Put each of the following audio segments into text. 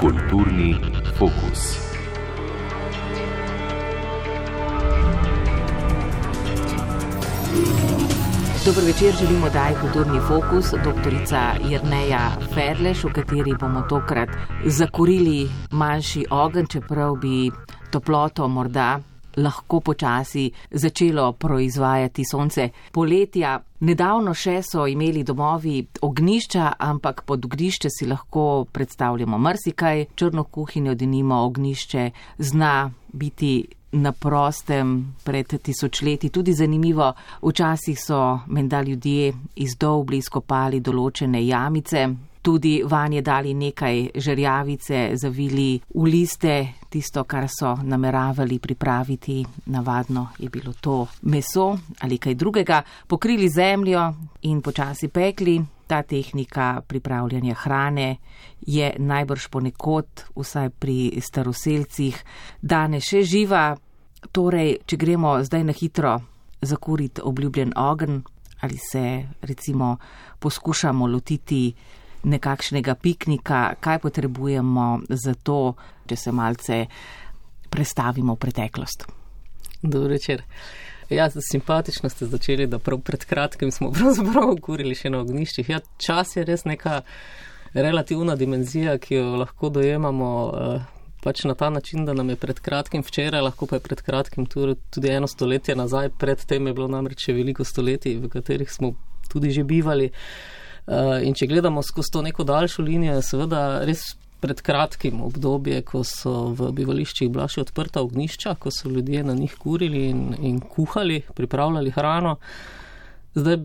Kulturni fokus. Dobro večer, želimo daj kulturni fokus, doktorica Jrneja Ferleš, v kateri bomo tokrat zakurili manjši ogenj, čeprav bi toploto morda lahko počasi začelo proizvajati sonce. Poletja nedavno še so imeli domovi ognišča, ampak pod ognišče si lahko predstavljamo marsikaj. Črno kuhinjo denimo ognišče zna biti na prostem pred tisočletji. Tudi zanimivo, včasih so menda ljudje iz dolbli izkopali določene jamice, tudi vanje dali nekaj žerjavice, zavili v liste, tisto, kar so nameravali pripraviti, navadno je bilo to meso ali kaj drugega, pokrili zemljo in počasi pekli. Ta tehnika pripravljanja hrane je najbrž ponekod, vsaj pri staroseljcih, danes še živa. Torej, če gremo zdaj na hitro zakuriti obljubljen ogenj ali se recimo poskušamo lotiti nekakšnega piknika, kaj potrebujemo za to, če se malce prestavimo v preteklost. Dobro večer. Ja, simpatično ste začeli, da prav pred kratkim smo pravzaprav kurili še na ogniščih. Ja, čas je res neka relativna dimenzija, ki jo lahko dojemamo eh, pač na ta način, da nam je pred kratkim včeraj, lahko pa je pred kratkim tudi eno stoletje nazaj, predtem je bilo namreč še veliko stoletij, v katerih smo tudi že bivali. Eh, in če gledamo skozi to neko daljšo linijo, je seveda res pred kratkim obdobje, ko so v bivališčih bila še odprta ognišča, ko so ljudje na njih kurili in, in kuhali, pripravljali hrano. Zdaj,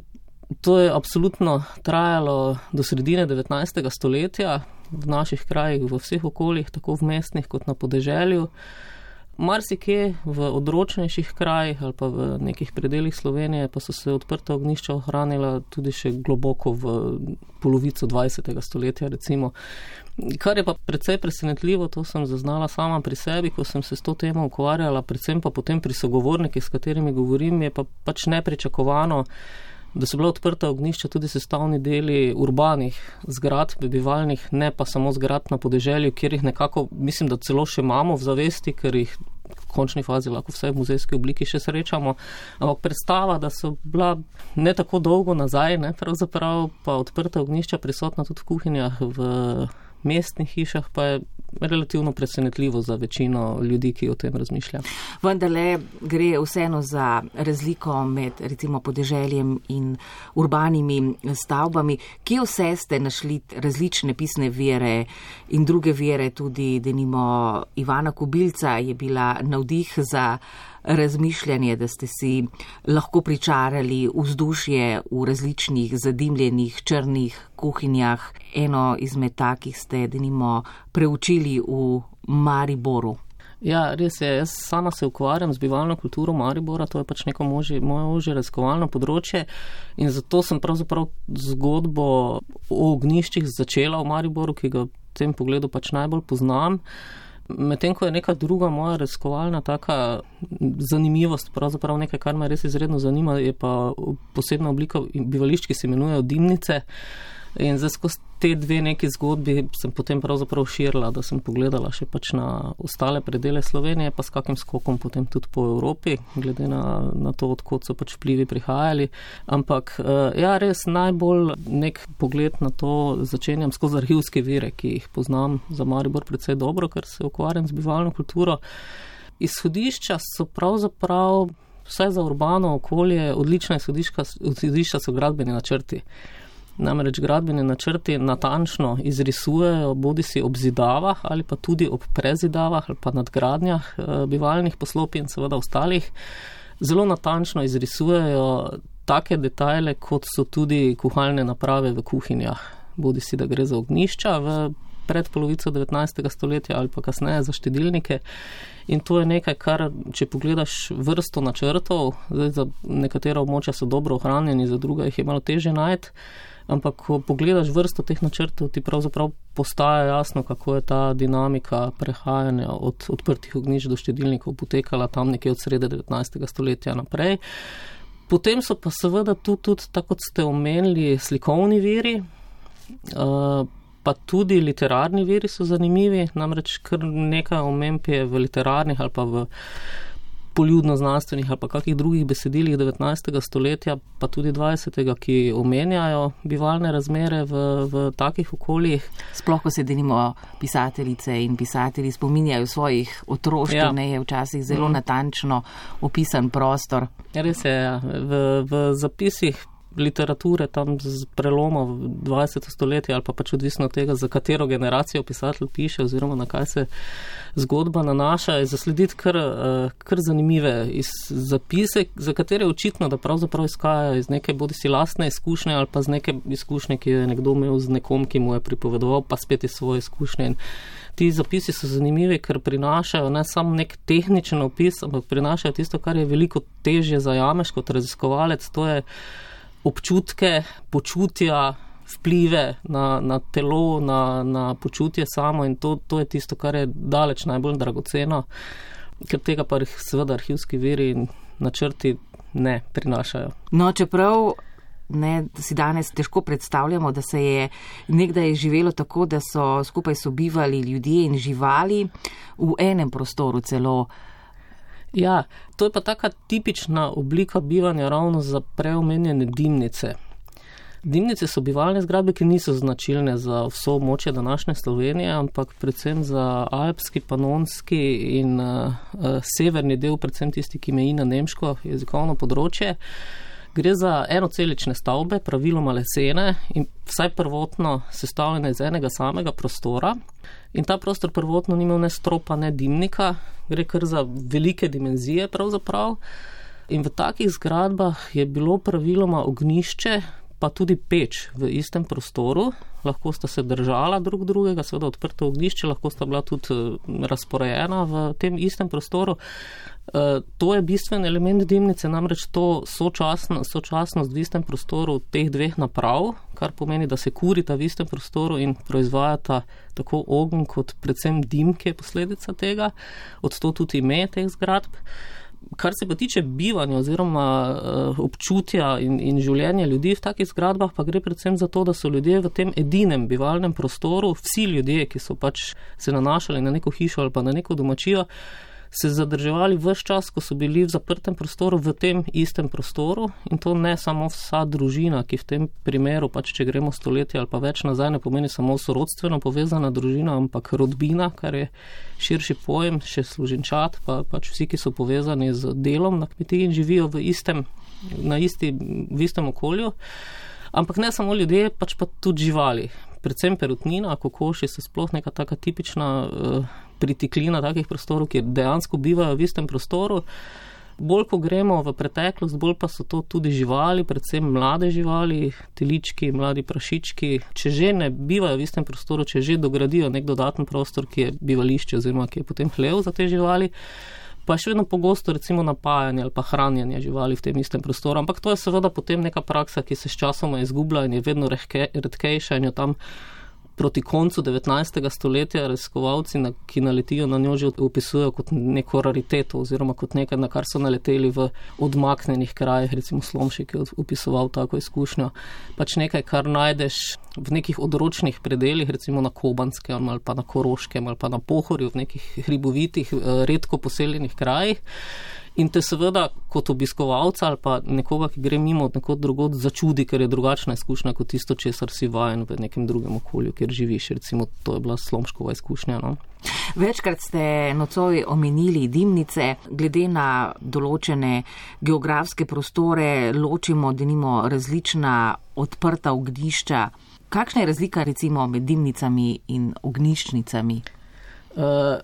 to je absolutno trajalo do sredine 19. stoletja v naših krajih, v vseh okoljih, tako v mestnih kot na podeželju. Uh, Marsikje v odročnejših krajih ali pa v nekih predeljih Slovenije pa so se odprta ognišča ohranila tudi še globoko v polovico 20. stoletja recimo. Kar je pa precej presenetljivo, to sem zaznala sama pri sebi, ko sem se s to temo ukvarjala, predvsem pa potem pri sogovornikih, s katerimi govorim, je pa pač nepričakovano, da so bila odprta ognišča tudi sestavni deli urbanih zgrad, bivalnih, ne pa samo zgrad na podeželju, kjer jih nekako, mislim, da celo še imamo v zavesti, ker jih v končni fazi lahko vse v muzejski obliki še srečamo. Ampak predstava, da so bila ne tako dolgo nazaj, ne pravzaprav pa odprta ognišča prisotna tudi v kuhinjah, v mestnih hišah, pa je relativno presenetljivo za večino ljudi, ki o tem razmišlja. Vendar le gre vseeno za razliko med recimo podeželjem in urbanimi stavbami. Kje vse ste našli različne pisne vere in druge vere, tudi denimo Ivana Kubilca je bila navdih za razmišljanje, da ste si lahko pričarali vzdušje v različnih zadimljenih črnih kuhinjah. Eno izmed takih ste denimo preučili v Mariboru. Ja, res je. Jaz sama se ukvarjam z bivalno kulturo Maribora, to je pač neko moje ože raziskovalno področje in zato sem pravzaprav zgodbo o ogniščih začela v Mariboru, ki ga v tem pogledu pač najbolj poznam. Medtem ko je neka druga moja raziskovalna taka zanimivost, pravzaprav nekaj, kar me res izredno zanima, je pa posebna oblika bivališč, ki se imenujejo dimnice. In zdaj skozi te dve neki zgodbi sem potem pravzaprav širila, da sem pogledala še pač na ostale predele Slovenije, pa s kakim skokom potem tudi po Evropi, glede na, na to, odkot so pač vplivi prihajali. Ampak eh, ja, res najbolj nek pogled na to začenjam skozi arhivske vire, ki jih poznam za Maribor predvsej dobro, ker se ukvarjam z bivalno kulturo. Izhodišča so pravzaprav vse za urbano okolje, odlična izhodišča so gradbeni načrti. Namreč gradbeni načrti natančno izrisujejo bodi si ob zidavah ali pa tudi ob prezidavah ali pa nadgradnjah eh, bivalnih poslopij in seveda ostalih. Zelo natančno izrisujejo take detajle, kot so tudi kuhalne naprave v kuhinjah. Bodi si, da gre za ognišča v pred polovico 19. stoletja ali pa kasneje za štedilnike. In to je nekaj, kar, če pogledaš vrsto načrtov, zdaj za nekatera območja so dobro ohranjeni, za druga jih je malo teže najti ampak ko pogledaš vrsto teh načrtov, ti pravzaprav postaja jasno, kako je ta dinamika prehajanja od odprtih ognišč do štedilnikov potekala tam nekje od srede 19. stoletja naprej. Potem so pa seveda tu tudi, tako kot ste omenili, slikovni viri, uh, pa tudi literarni viri so zanimivi, namreč kar nekaj omemb je v literarnih ali pa v poljudno-znanstvenih ali pa kakih drugih besedilih 19. stoletja, pa tudi 20. ki omenjajo bivalne razmere v, v takih okoljih. Sploh, ko se denimo pisateljice in pisatelji spominjajo svojih otroštv, ja. ne je včasih zelo mm. natančno opisan prostor. Res je, ja. v, v zapisih literature tam z preloma v 20. stoletje ali pa pač odvisno od tega, za katero generacijo pisatelj piše oziroma na kaj se zgodba nanaša, je zaslediti kar, eh, kar zanimive zapise, za katere je očitno, da pravzaprav izhajajo iz neke bodi si lastne izkušnje ali pa z neke izkušnje, ki jo je nekdo imel z nekom, ki mu je pripovedoval, pa spet iz svoje izkušnje. In ti zapisi so zanimivi, ker prinašajo ne samo nek tehničen opis, ampak prinašajo tisto, kar je veliko težje zajameš kot raziskovalec, to je občutke, počutja, vplive na, na telo, na, na počutje samo in to, to je tisto, kar je daleč najbolj dragoceno, ker tega pa seveda arhivski viri in načrti ne prinašajo. No, čeprav. Ne, si danes težko predstavljamo, da se je nekdaj živelo tako, da so skupaj sobivali ljudje in živali v enem prostoru celo. Ja, to je pa taka tipična oblika bivanja ravno za preomenjene dimnice. Dimnice so bivalne zgradbe, ki niso značilne za vso območje današnje Slovenije, ampak predvsem za alpski, panonski in uh, severni del, predvsem tisti, ki meji na nemško jezikovno področje. Gre za enocelične stavbe, praviloma lesene in vsaj prvotno sestavljene iz enega samega prostora. In ta prostor prvotno ni imel ne stropa, ne dimnika, gre kar za velike dimenzije pravzaprav. In v takih zgradbah je bilo praviloma ognišče, pa tudi peč v istem prostoru, lahko sta se držala drug drugega, seveda odprto ognišče, lahko sta bila tudi eh, razporejena v tem istem prostoru. Eh, to je bistven element dimnice, namreč to sočasno, sočasnost v istem prostoru teh dveh naprav, kar pomeni, da se kurita v istem prostoru in proizvajata tako ogen kot predvsem dim, ki je posledica tega, od to tudi ime teh zgradb. Kar se pa tiče bivanja oziroma uh, občutja in, in življenja ljudi v takih zgradbah, pa gre predvsem za to, da so ljudje v tem edinem bivalnem prostoru, vsi ljudje, ki so pač se nanašali na neko hišo ali pa na neko domačijo, se zadrževali vse čas, ko so bili v zaprtem prostoru, v tem istem prostoru in to ne samo vsa družina, ki v tem primeru, pač če gremo stoletje ali pa več nazaj, ne pomeni samo sorodstveno povezana družina, ampak rodbina, kar je širši pojem, še služinčat, pa pač vsi, ki so povezani z delom na kmetiji in živijo v istem, na isti, v istem okolju. Ampak ne samo ljudje, pač pa tudi živali. Predvsem perutnina, kokoši so sploh neka taka tipična uh, pritiklina takih prostorov, ki dejansko bivajo v istem prostoru. Bolj, ko gremo v preteklost, bolj pa so to tudi živali, predvsem mlade živali, telički, mladi prašički. Če že ne bivajo v istem prostoru, če že dogradijo nek dodaten prostor, ki je bivališče oziroma ki je potem hlev za te živali, pa še vedno pogosto recimo napajanje ali pa hranjenje živali v tem istem prostoru. Ampak to je seveda potem neka praksa, ki se s časoma izgublja in je vedno redkejša in jo tam proti koncu 19. stoletja raziskovalci, ki naletijo na njo, že opisujejo kot neko rariteto oziroma kot nekaj, na kar so naleteli v odmaknenih krajih, recimo Slomšek je opisoval tako izkušnjo. Pač nekaj, kar najdeš v nekih odročnih predeljih, recimo na Kobanskem ali pa na Koroškem ali pa na Pohorju, v nekih hribovitih, eh, redko poseljenih krajih in te seveda kot obiskovalca ali pa nekoga, ki gre mimo od nekod drugod, začudi, ker je drugačna izkušnja kot tisto, česar si vajen v nekem drugem okolju, kjer živiš. Recimo, to je bila slomškova izkušnja. No? Večkrat ste nocoj omenili dimnice, glede na določene geografske prostore, ločimo, da nimo različna odprta ognišča. Kakšna je razlika recimo med dimnicami in ogniščnicami? Uh,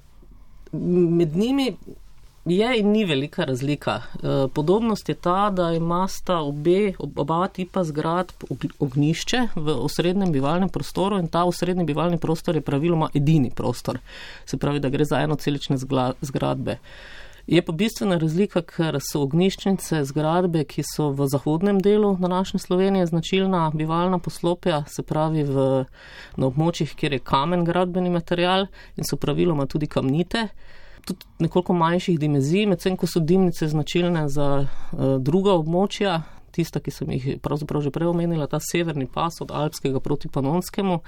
med njimi Je in ni velika razlika. Eh, podobnost je ta, da imata obe, oba tipa zgrad ognišče v osrednjem bivalnem prostoru in ta osrednji bivalni prostor je praviloma edini prostor. Se pravi, da gre za eno celične zgradbe. Je pa bistvena razlika, ker so ogniščnice zgradbe, ki so v zahodnem delu današnje Slovenije značilna bivalna poslopja, se pravi v, na območjih, kjer je kamen gradbeni material in so praviloma tudi kamnite tudi nekoliko manjših dimenzij, medtem ko so dimnice značilne za uh, druga območja, tista, ki sem jih pravzaprav že prej omenila, ta severni pas od Alpskega proti Panonskemu,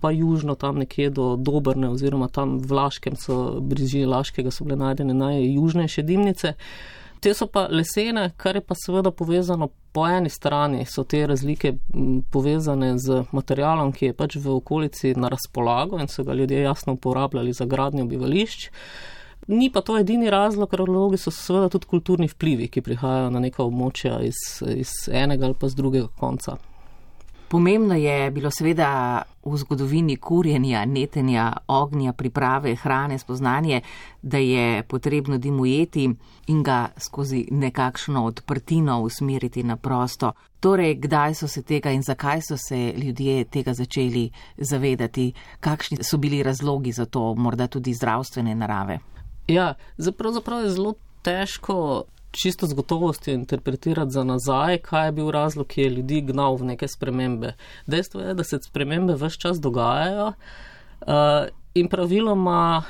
pa južno tam nekje do Dobrne oziroma tam v Laškem so, bližje Laškega so bile najdene najjužnejše dimnice. Te so pa lesene, kar je pa seveda povezano po eni strani, so te razlike povezane z materialom, ki je pač v okolici na razpolago in so ga ljudje jasno uporabljali za gradnjo bivališč. Ni pa to edini razlog, razlogi so seveda tudi kulturni vplivi, ki prihajajo na neka območja iz, iz enega ali pa z drugega konca. Pomembno je bilo seveda v zgodovini kurjenja, netenja, ognja, priprave hrane, spoznanje, da je potrebno dim ujeti in ga skozi nekakšno odprtino usmeriti na prosto. Torej, kdaj so se tega in zakaj so se ljudje tega začeli zavedati, kakšni so bili razlogi za to, morda tudi zdravstvene narave? Ja, zapravo je zelo težko čisto z gotovostjo interpretirati za nazaj, kaj je bil razlog, ki je ljudi gnal v neke spremembe. Dejstvo je, da se spremembe vse čas dogajajo uh, in praviloma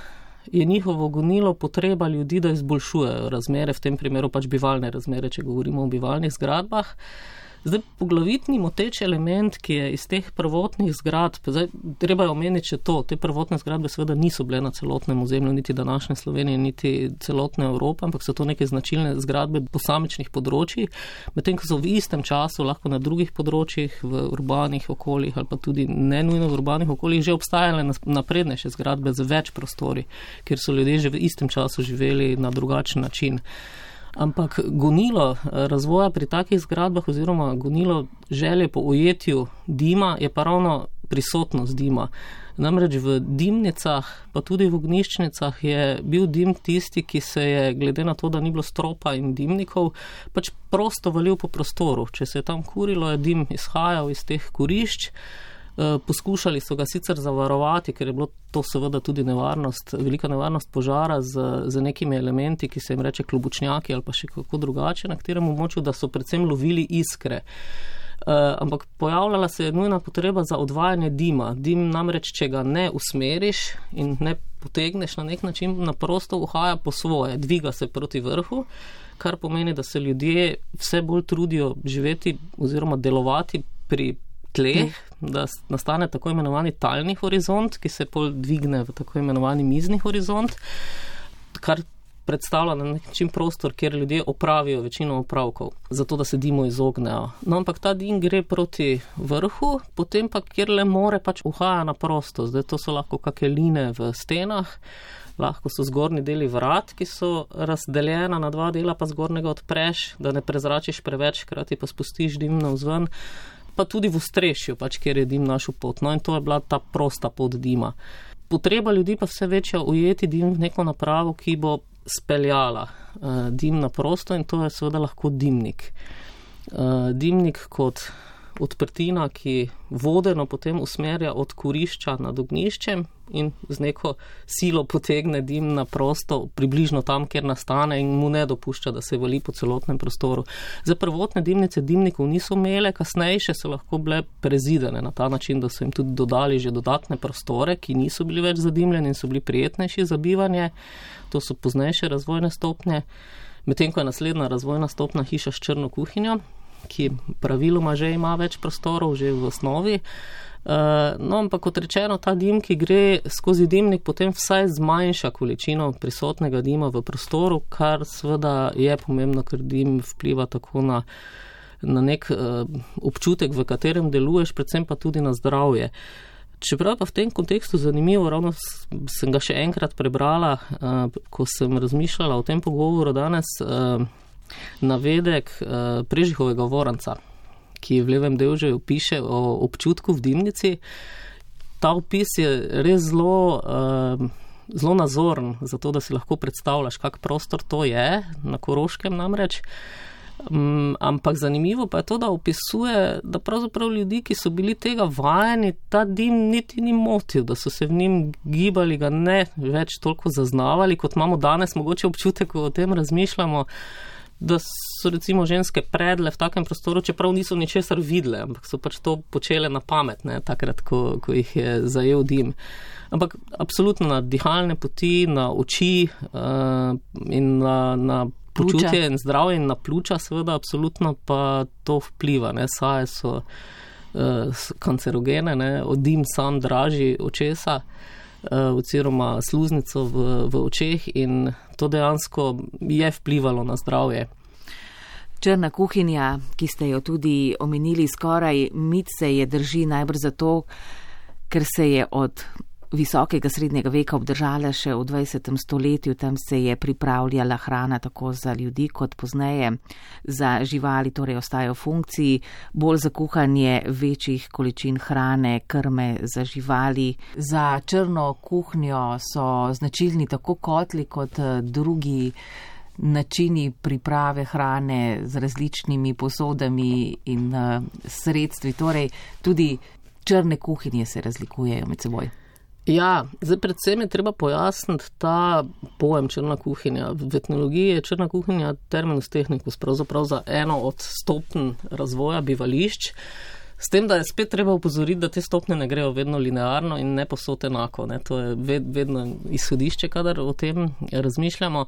je njihovo gonilo potreba ljudi, da izboljšujejo razmere, v tem primeru pač bivalne razmere, če govorimo o bivalnih zgradbah. Uh, Zdaj, poglavitni moteč element, ki je iz teh prvotnih zgradb, zdaj, treba je omeniti, če to, te prvotne zgradbe seveda niso bile na celotnem ozemlju, niti današnje Slovenije, niti celotne Evrope, ampak so to neke značilne zgradbe posamičnih področji, medtem ko so v istem času lahko na drugih področjih, v urbanih okoljih ali pa tudi ne nujno v urbanih okoljih, že obstajale naprednejše zgradbe z več prostori, kjer so ljudje že v istem času živeli na drugačen način. Ampak gonilo eh, razvoja pri takih zgradbah oziroma gonilo želje po ujetju dima je pa ravno prisotnost dima. Namreč v dimnicah, pa tudi v ogniščnicah je bil dim tisti, ki se je, glede na to, da ni bilo stropa in dimnikov, pač prosto valil po prostoru. Če se je tam kurilo, je dim izhajal iz teh kurišč. Eh, poskušali so ga sicer zavarovati, ker je bilo to seveda tudi nevarnost, velika nevarnost požara z, z nekimi elementi, ki se jim reče klobučnjaki ali pa še kako drugače, na katerem območju, da so predvsem lovili iskre. Uh, ampak pojavljala se je nujna potreba za odvajanje dima. Dim namreč, če ga ne usmeriš in ne potegneš na nek način, na prosto uhaja po svoje, dviga se proti vrhu, kar pomeni, da se ljudje vse bolj trudijo živeti oziroma delovati pri tleh, mm. da nastane tako imenovani talni horizont, ki se pol dvigne v tako imenovani mizni horizont, kar predstavlja na nek način prostor, kjer ljudje opravijo večino opravkov, zato da se dimo izognejo. No, ampak ta dim gre proti vrhu, potem pa, kjer le more, pač uhaja na prosto. Zdaj to so lahko kakeline v stenah. Lahko so zgornji deli vrat, ki so razdeljena na dva dela, pa zgornjega odpreš, da ne prezračiš preveč, hkrati pa spustiš dim na vzven pa tudi v strešju, pač, kjer je dim našo pot. No in to je bila ta prosta pot dima. Potreba ljudi pa vse večja ujeti dim v neko napravo, ki bo speljala uh, dim na prosto in to je seveda lahko dimnik. Uh, dimnik kot odprtina, ki vodeno potem usmerja od kurišča nad ogniščem in z neko silo potegne dim na prosto, približno tam, kjer nastane in mu ne dopušča, da se vali po celotnem prostoru. Za prvotne dimnice dimnikov niso imele, kasnejše so lahko bile prezidene na ta način, da so jim tudi dodali že dodatne prostore, ki niso bili več zadimljeni in so bili prijetnejši za bivanje. To so poznejše razvojne stopnje. Medtem ko je naslednja razvojna stopna hiša s črno kuhinjo, ki praviloma že ima več prostorov, že v osnovi. Uh, no, ampak kot rečeno, ta dim, ki gre skozi dimnik, potem vsaj zmanjša količino prisotnega dima v prostoru, kar seveda je pomembno, ker dim vpliva tako na, na nek uh, občutek, v katerem deluješ, predvsem pa tudi na zdravje. Čeprav pa v tem kontekstu zanimivo, ravno sem ga še enkrat prebrala, uh, ko sem razmišljala o tem pogovoru danes. Uh, navedek uh, Prežihovega voranca, ki v levem delu piše o občutku v dimnici. Ta opis je res zelo, uh, zelo nazoren, zato da si lahko predstavljaš, kak prostor to je, na Koroškem namreč. Um, ampak zanimivo pa je to, da opisuje, da pravzaprav ljudi, ki so bili tega vajeni, ta dim niti ni motil, da so se v njim gibali, ga ne več toliko zaznavali, kot imamo danes, mogoče občutek, ko o tem razmišljamo. Da so recimo ženske predle v takem prostoru, čeprav niso ničesar videle, ampak so pač to počele na pamet, ne, takrat, ko, ko jih je zajel dim. Ampak absolutno na dihalne poti, na oči uh, in na, na počutje in zdravje in na pljuča, seveda, absolutno pa to vpliva. Ne? Saje so uh, kancerogene, ne? odim sam draži očesa. Oziroma, sluznico v, v očeh, in to dejansko je vplivalo na zdravje. Črna kuhinja, ki ste jo tudi omenili, skoraj mit se je drži najbrž zato, ker se je od visokega srednjega veka obdržala še v 20. stoletju, tam se je pripravljala hrana tako za ljudi kot pozneje za živali, torej ostajajo v funkciji, bolj za kuhanje večjih količin hrane, krme za živali. Za črno kuhnjo so značilni tako kotli kot eh, drugi načini priprave hrane z različnimi posodami in uh, sredstvi. Torej, tudi črne kuhinje se razlikujejo med seboj. Ja, zdaj predvsem je treba pojasniti ta pojem črna kuhinja. V etnologiji je črna kuhinja terminus technicus, pravzaprav za eno od stopenj razvoja bivališč. S tem, da je spet treba upozoriti, da te stopne ne grejo vedno linearno in ne posod enako. Ne. To je ved, vedno izhodišče, kadar o tem razmišljamo.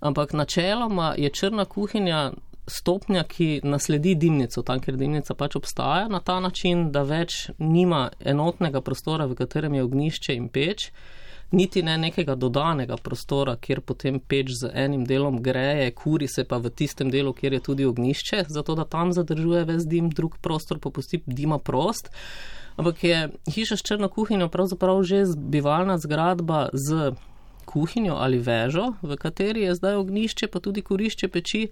Ampak načeloma je črna kuhinja stopnja, ki nasledi dimnico, tam, kjer dimnica pač obstaja, na ta način, da več nima enotnega prostora, v katerem je ognišče in peč, niti ne nekega dodanega prostora, kjer potem peč z enim delom greje, kuri se pa v tistem delu, kjer je tudi ognišče, zato da tam zadržuje ves dim, drug prostor pa pusti dima prost. Ampak je hiša s črno kuhinjo pravzaprav že bivalna zgradba z kuhinjo ali vežo, v kateri je zdaj ognišče, pa tudi kurišče peči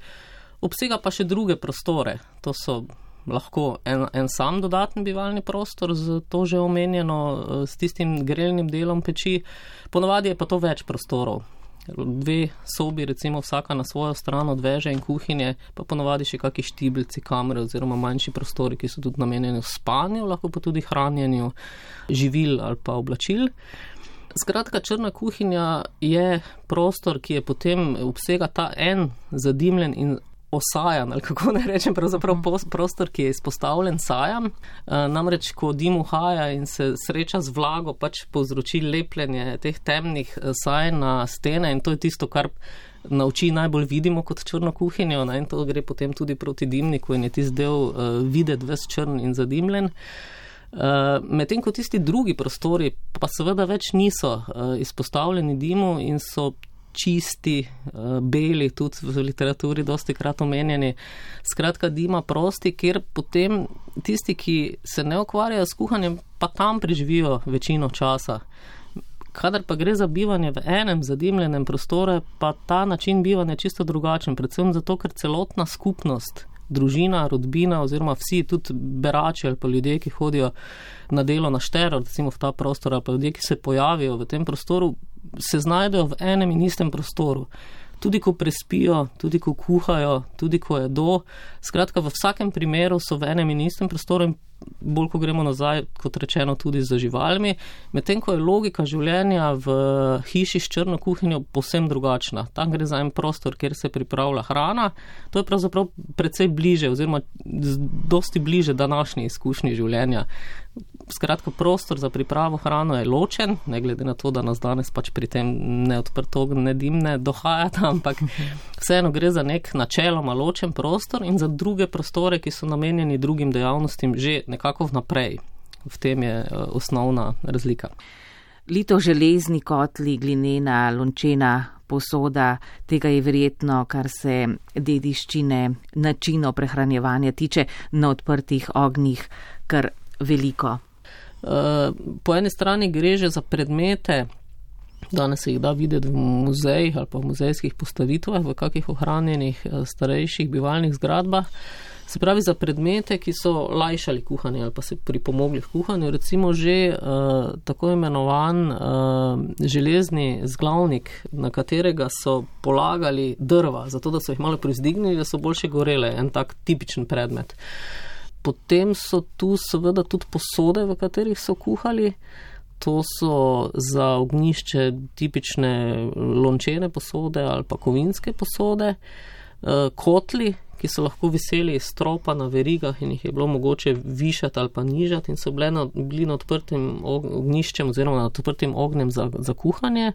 obsega pa še druge prostore. To so lahko en, en sam dodatni bivalni prostor z to že omenjeno, eh, s tistim grelnim delom peči, ponovadi je pa to več prostorov. Dve sobi, recimo vsaka na svojo stran od veže in kuhinje, pa ponovadi še kakšni štibilci, kamere oziroma manjši prostori, ki so tudi namenjeni spanju, lahko pa tudi hranjenju živil ali pa oblačil. Skratka, črna kuhinja je prostor, ki je potem obsega ta en zadimljen in osajan, ali kako naj rečem, pravzaprav prostor, ki je izpostavljen sajam. Eh, namreč, ko dim uhaja in se sreča z vlago, pač povzroči lepljenje teh temnih eh, saj na stene in to je tisto, kar na oči najbolj vidimo kot črno kuhinjo ne? in to gre potem tudi proti dimniku in je tisti del uh, videti ves črn in zadimljen. Uh, Medtem ko tisti drugi prostori pa seveda več niso uh, izpostavljeni dimu in so čisti, uh, beli, tudi v literaturi, dosti krat omenjeni. Skratka, dima prosti, kjer potem tisti, ki se ne ukvarjajo s kuhanjem, pa tam preživijo večino časa. Kadar pa gre za bivanje v enem zadimljenem prostoru, pa ta način bivanja je čisto drugačen, predvsem zato, ker celotna skupnost družina, rodbina oziroma vsi, tudi berači ali pa ljudje, ki hodijo na delo na štero, recimo v ta prostor, ali pa ljudje, ki se pojavijo v tem prostoru, se znajdejo v enem in istem prostoru. Tudi ko prespijo, tudi ko kuhajo, tudi ko jedo. Skratka, v vsakem primeru so v enem in istem prostoru in bolj, ko gremo nazaj, kot rečeno, tudi za živalmi. Medtem ko je logika življenja v hiši s črno kuhinjo posebno drugačna. Tam gre za en prostor, kjer se pripravlja hrana. To je pravzaprav precej bliže, oziroma dosti bliže današnji izkušnji življenja. Skratka, prostor za pripravo hrano je ločen, ne glede na to, da nas danes pač pri tem ne odprto, ne dimne dohajata, ampak vseeno gre za nek načeloma ločen prostor in za druge prostore, ki so namenjeni drugim dejavnostim že nekako vnaprej. V tem je uh, osnovna razlika. Lito železni kotli, glinena, lončena posoda, tega je verjetno, kar se dediščine, načino prehranjevanja tiče na odprtih ognjih, kar veliko. Uh, po eni strani gre že za predmete, danes se jih da videti v muzejih ali pa v muzejskih postavitvah, v kakih ohranjenih uh, starejših bivalnih zgradbah. Uh, Se pravi, za predmete, ki so lajšali kuhanje ali pa se pripomogli k kuhanju, recimo že uh, tako imenovan uh, železni zglavnik, na katerega so polagali drva, zato da so jih malo prizdignili, da so boljše gorele, en tak tipičen predmet. Potem so tu seveda tudi posode, v katerih so kuhali. To so za ognišče tipične lončene posode ali pa kovinske posode, kotli, ki so lahko viseli iz stropa na verigah in jih je bilo mogoče višati ali pa nižati in so bile na, bili nad odprtim ognjiščem oziroma nad odprtim ognjem za, za kuhanje.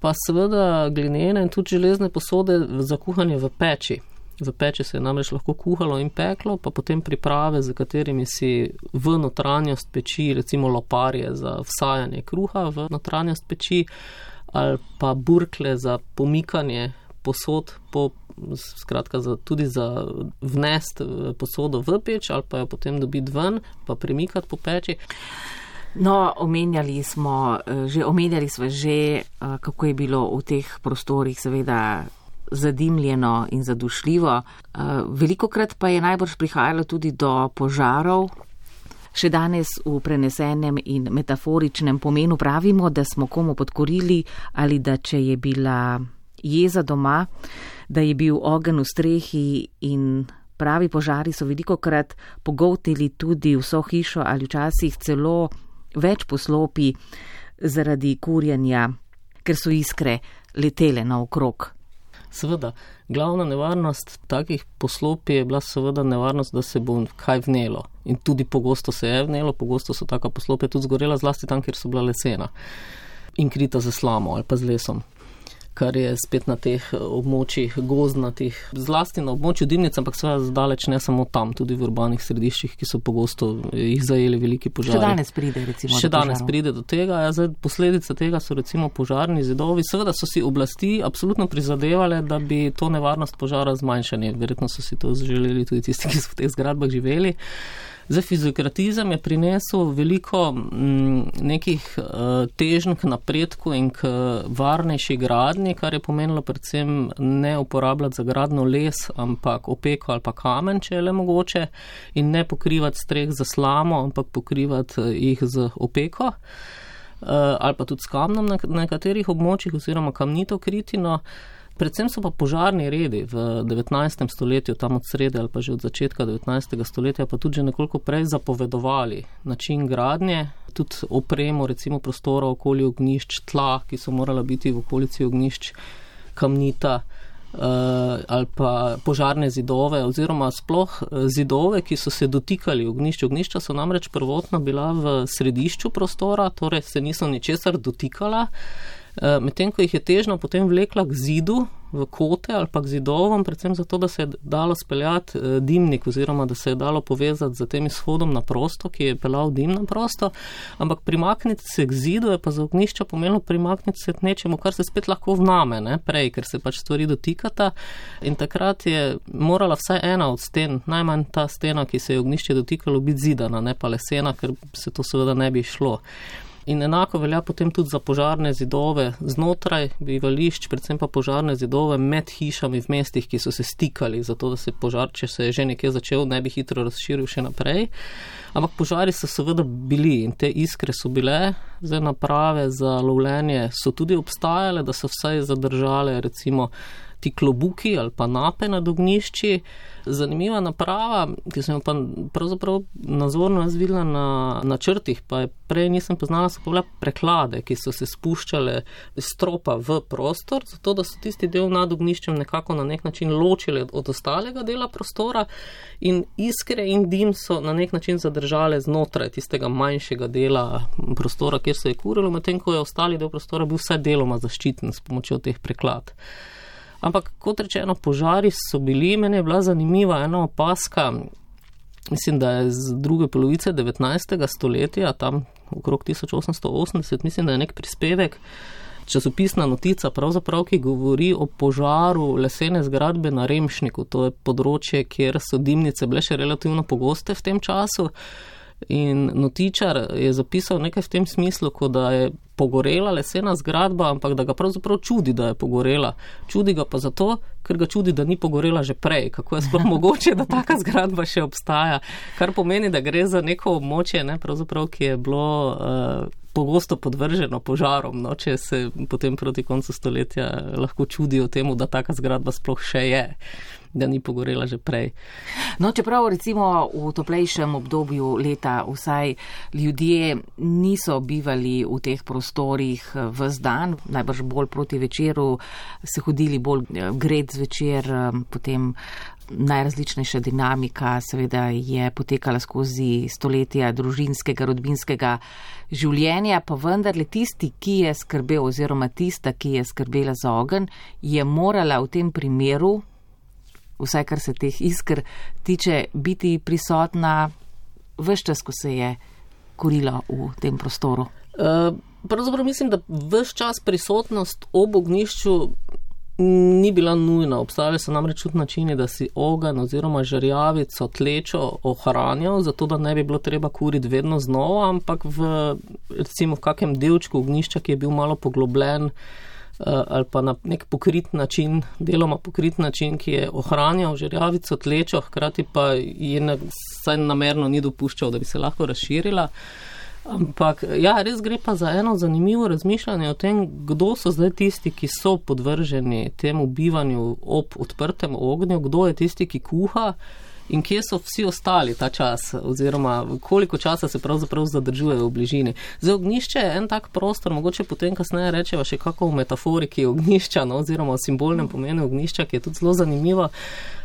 Pa seveda glinene in tudi železne posode za kuhanje v peči. V peči se je namreč lahko kuhalo in peklo, pa potem priprave, z katerimi si v notranjost peči, recimo loparje za vsajanje kruha v notranjost peči, ali pa burkle za pomikanje posod, po, skratka za, tudi za vnest eh, posodo v peč, ali pa jo potem dobiti ven, pa premikati po peči. No, omenjali smo eh, že, omenjali smo že, eh, kako je bilo v teh prostorih, seveda zadimljeno in zadušljivo. Veliko krat pa je najbrž prihajalo tudi do požarov. Še danes v prenesenem in metaforičnem pomenu pravimo, da smo komu podkorili ali da če je bila jeza doma, da je bil ogen v strehi in pravi požari so veliko krat pogotili tudi vso hišo ali včasih celo več poslopi zaradi kurjenja, ker so iskre letele naokrog. Seveda, glavna nevarnost takih poslopij je bila seveda nevarnost, da se bo kaj vnelo. In tudi pogosto se je vnelo, pogosto so taka poslopja tudi zgorela, zlasti tam, kjer so bila lesena in krita z slamo ali pa z lesom kar je spet na teh eh, območjih gozdnatih, zlasti na območju dimnic, ampak seveda zdaleč ne samo tam, tudi v urbanih središčih, ki so pogosto jih zajeli veliki požari. Še danes pride, recimo. Še do danes požarov. pride do tega. Ja, zdaj, posledica tega so recimo požarni zidovi. Seveda so si oblasti absolutno prizadevale, da bi to nevarnost požara zmanjšali. Verjetno so si to želeli tudi tisti, ki so v teh zgradbah živeli. Za fiziokratizem je prinesel veliko m, mm, nekih uh, težnj k napredku in k varnejši gradni, kar je pomenilo predvsem ne uporabljati za gradno les, ampak opeko ali pa kamen, če je le mogoče, in ne pokrivati streh za slamo, ampak pokrivati eh, jih z opeko. Ali pa tudi s kamnom na nekaterih območjih, oziroma kamnito kritino. Uh, Predvsem so pa požarni redi v 19. stoletju, tam od srede ali pa že od začetka 19. stoletja, pa tudi že nekoliko prej zapovedovali način gradnje, tudi opremo, recimo prostora okoli ognišč, tla, ki so morala biti v okolici ognišč, kamnita uh, ali pa požarne zidove oziroma sploh eh, zidove, ki so se dotikali ognišč. Ognišča so namreč prvotno bila v središču prostora, torej se niso ničesar dotikala. Eh, medtem ko jih je težno potem vlekla k zidu, v kote ali pa k zidovom, predvsem zato, da se je dalo speljati eh, dimnik oziroma da se je dalo povezati z tem izhodom na prosto, ki je pelal dim na prosto, ampak primakniti se k zidu je pa za ognišča pomenilo primakniti se k nečemu, kar se spet lahko vname, ne, prej, ker se pač stvari dotikata in takrat je morala vsaj ena od sten, najmanj ta stena, ki se je ognišče dotikalo, biti zidana, ne pa lesena, ker se to seveda ne bi šlo. In enako velja potem tudi za požarne zidove znotraj bivališč, predvsem pa požarne zidove med hišami v mestih, ki so se stikali, zato da se požar, če se je že nekje začel, ne bi hitro razširil še naprej. Ampak požari so seveda bili in te iskre so bile, zdaj naprave za lovljenje so tudi obstajale, da so vsaj zadržale recimo ti klobuki ali pa nape nad ognišči. Zanimiva naprava, ki sem jo pa pravzaprav nazorno razvila na načrtih, pa je prej nisem poznala, so bile preklade, ki so se spuščale stropa v prostor, zato da so tisti del nad ogniščem nekako na nek način ločili od ostalega dela prostora in iskre in dim so na nek način zadržale znotraj tistega manjšega dela prostora, kjer se je kurilo, medtem ko je ostali del prostora bil vse deloma zaščiten s pomočjo teh preklad. Ampak kot rečeno, požari so bili, meni je bila zanimiva ena opaska. Mislim, da je z druge polovice 19. stoletja, tam okrog 1880, mislim, da je nek prispevek, časopisna notica, pravzaprav, ki govori o požaru lesene zgradbe na Remšniku. To je področje, kjer so dimnice bile še relativno pogoste v tem času. In notičar je zapisal nekaj v tem smislu, da je pogorela lesena zgradba, ampak da ga pravzaprav čudi, da je pogorela. Čudi ga pa zato, ker ga čudi, da ni pogorela že prej. Kako je sploh mogoče, da taka zgradba še obstaja? Kar pomeni, da gre za neko območje, ne, ki je bilo. Uh, Pogosto podvrženo požarom, no, če se potem proti koncu stoletja lahko čudijo temu, da taka zgradba sploh še je. Da ni pogorela že prej. No, čeprav recimo v toplejšem obdobju leta vsaj ljudje niso bivali v teh prostorih eh, vse dan, najbrž bolj proti večeru, se hodili bolj eh, gred zvečer, potem najrazličnejša dinamika seveda je potekala skozi stoletja družinskega, rodbinskega življenja, pa vendarle tisti, ki je skrbel oziroma tista, ki je skrbela za ogen, je morala v tem primeru, vsaj kar se teh iskr tiče, biti prisotna vse čas, ko se je kurila v tem prostoru. Uh, pravzaprav mislim, da vse čas prisotnost ob ognišču ni bila nujna. Obstajali so namreč tudi načini, da si ogen oziroma žrjavico tlečo ohranjal, zato da ne bi bilo treba kuriti vedno znova, ampak v, recimo, v kakem delčku ognišča, ki je bil malo poglobljen eh, ali pa na nek pokrit način, deloma pokrit način, ki je ohranjal žrjavico tlečo, hkrati pa je na, saj namerno ni dopuščal, da bi se lahko razširila. Ampak, ja, res gre pa za eno zanimivo razmišljanje o tem, kdo so zdaj tisti, ki so podvrženi temu bivanju ob odprtem ognju, kdo je tisti, ki kuha in kje so vsi ostali ta čas, oziroma koliko časa se pravzaprav zadržujejo v bližini. Zdaj, ognišče je en tak prostor, mogoče potem kasneje rečeva še kako v metaforiki ognišča, no, oziroma v simbolnem pomenu ognišča, ki je tudi zelo zanimivo.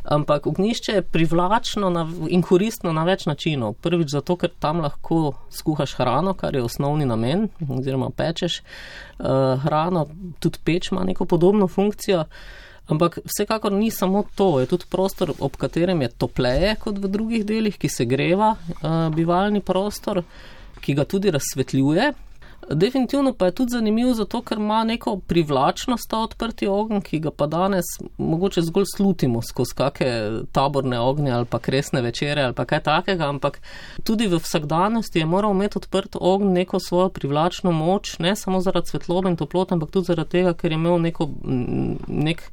Ampak ognišče je privlačno na, in koristno na več načinov. Prvič zato, ker tam lahko skuhaš hrano, kar je osnovni namen, oziroma pečeš uh, hrano, tudi peč ima neko podobno funkcijo. Ampak vsekakor ni samo to, je tudi prostor, ob katerem je topleje kot v drugih delih, ki se greva, uh, bivalni prostor, ki ga tudi razsvetljuje. Definitivno pa je tudi zanimiv zato, ker ima neko privlačnost ta odprti ogenj, ki ga pa danes mogoče zgolj slutimo skozi kakšne taborne ognje ali pa kresne večere ali pa kaj takega, ampak tudi v vsakdanosti je moral imeti odprt ogenj neko svojo privlačno moč, ne samo zaradi svetlobe in toplote, ampak tudi zaradi tega, ker je imel neko, nek,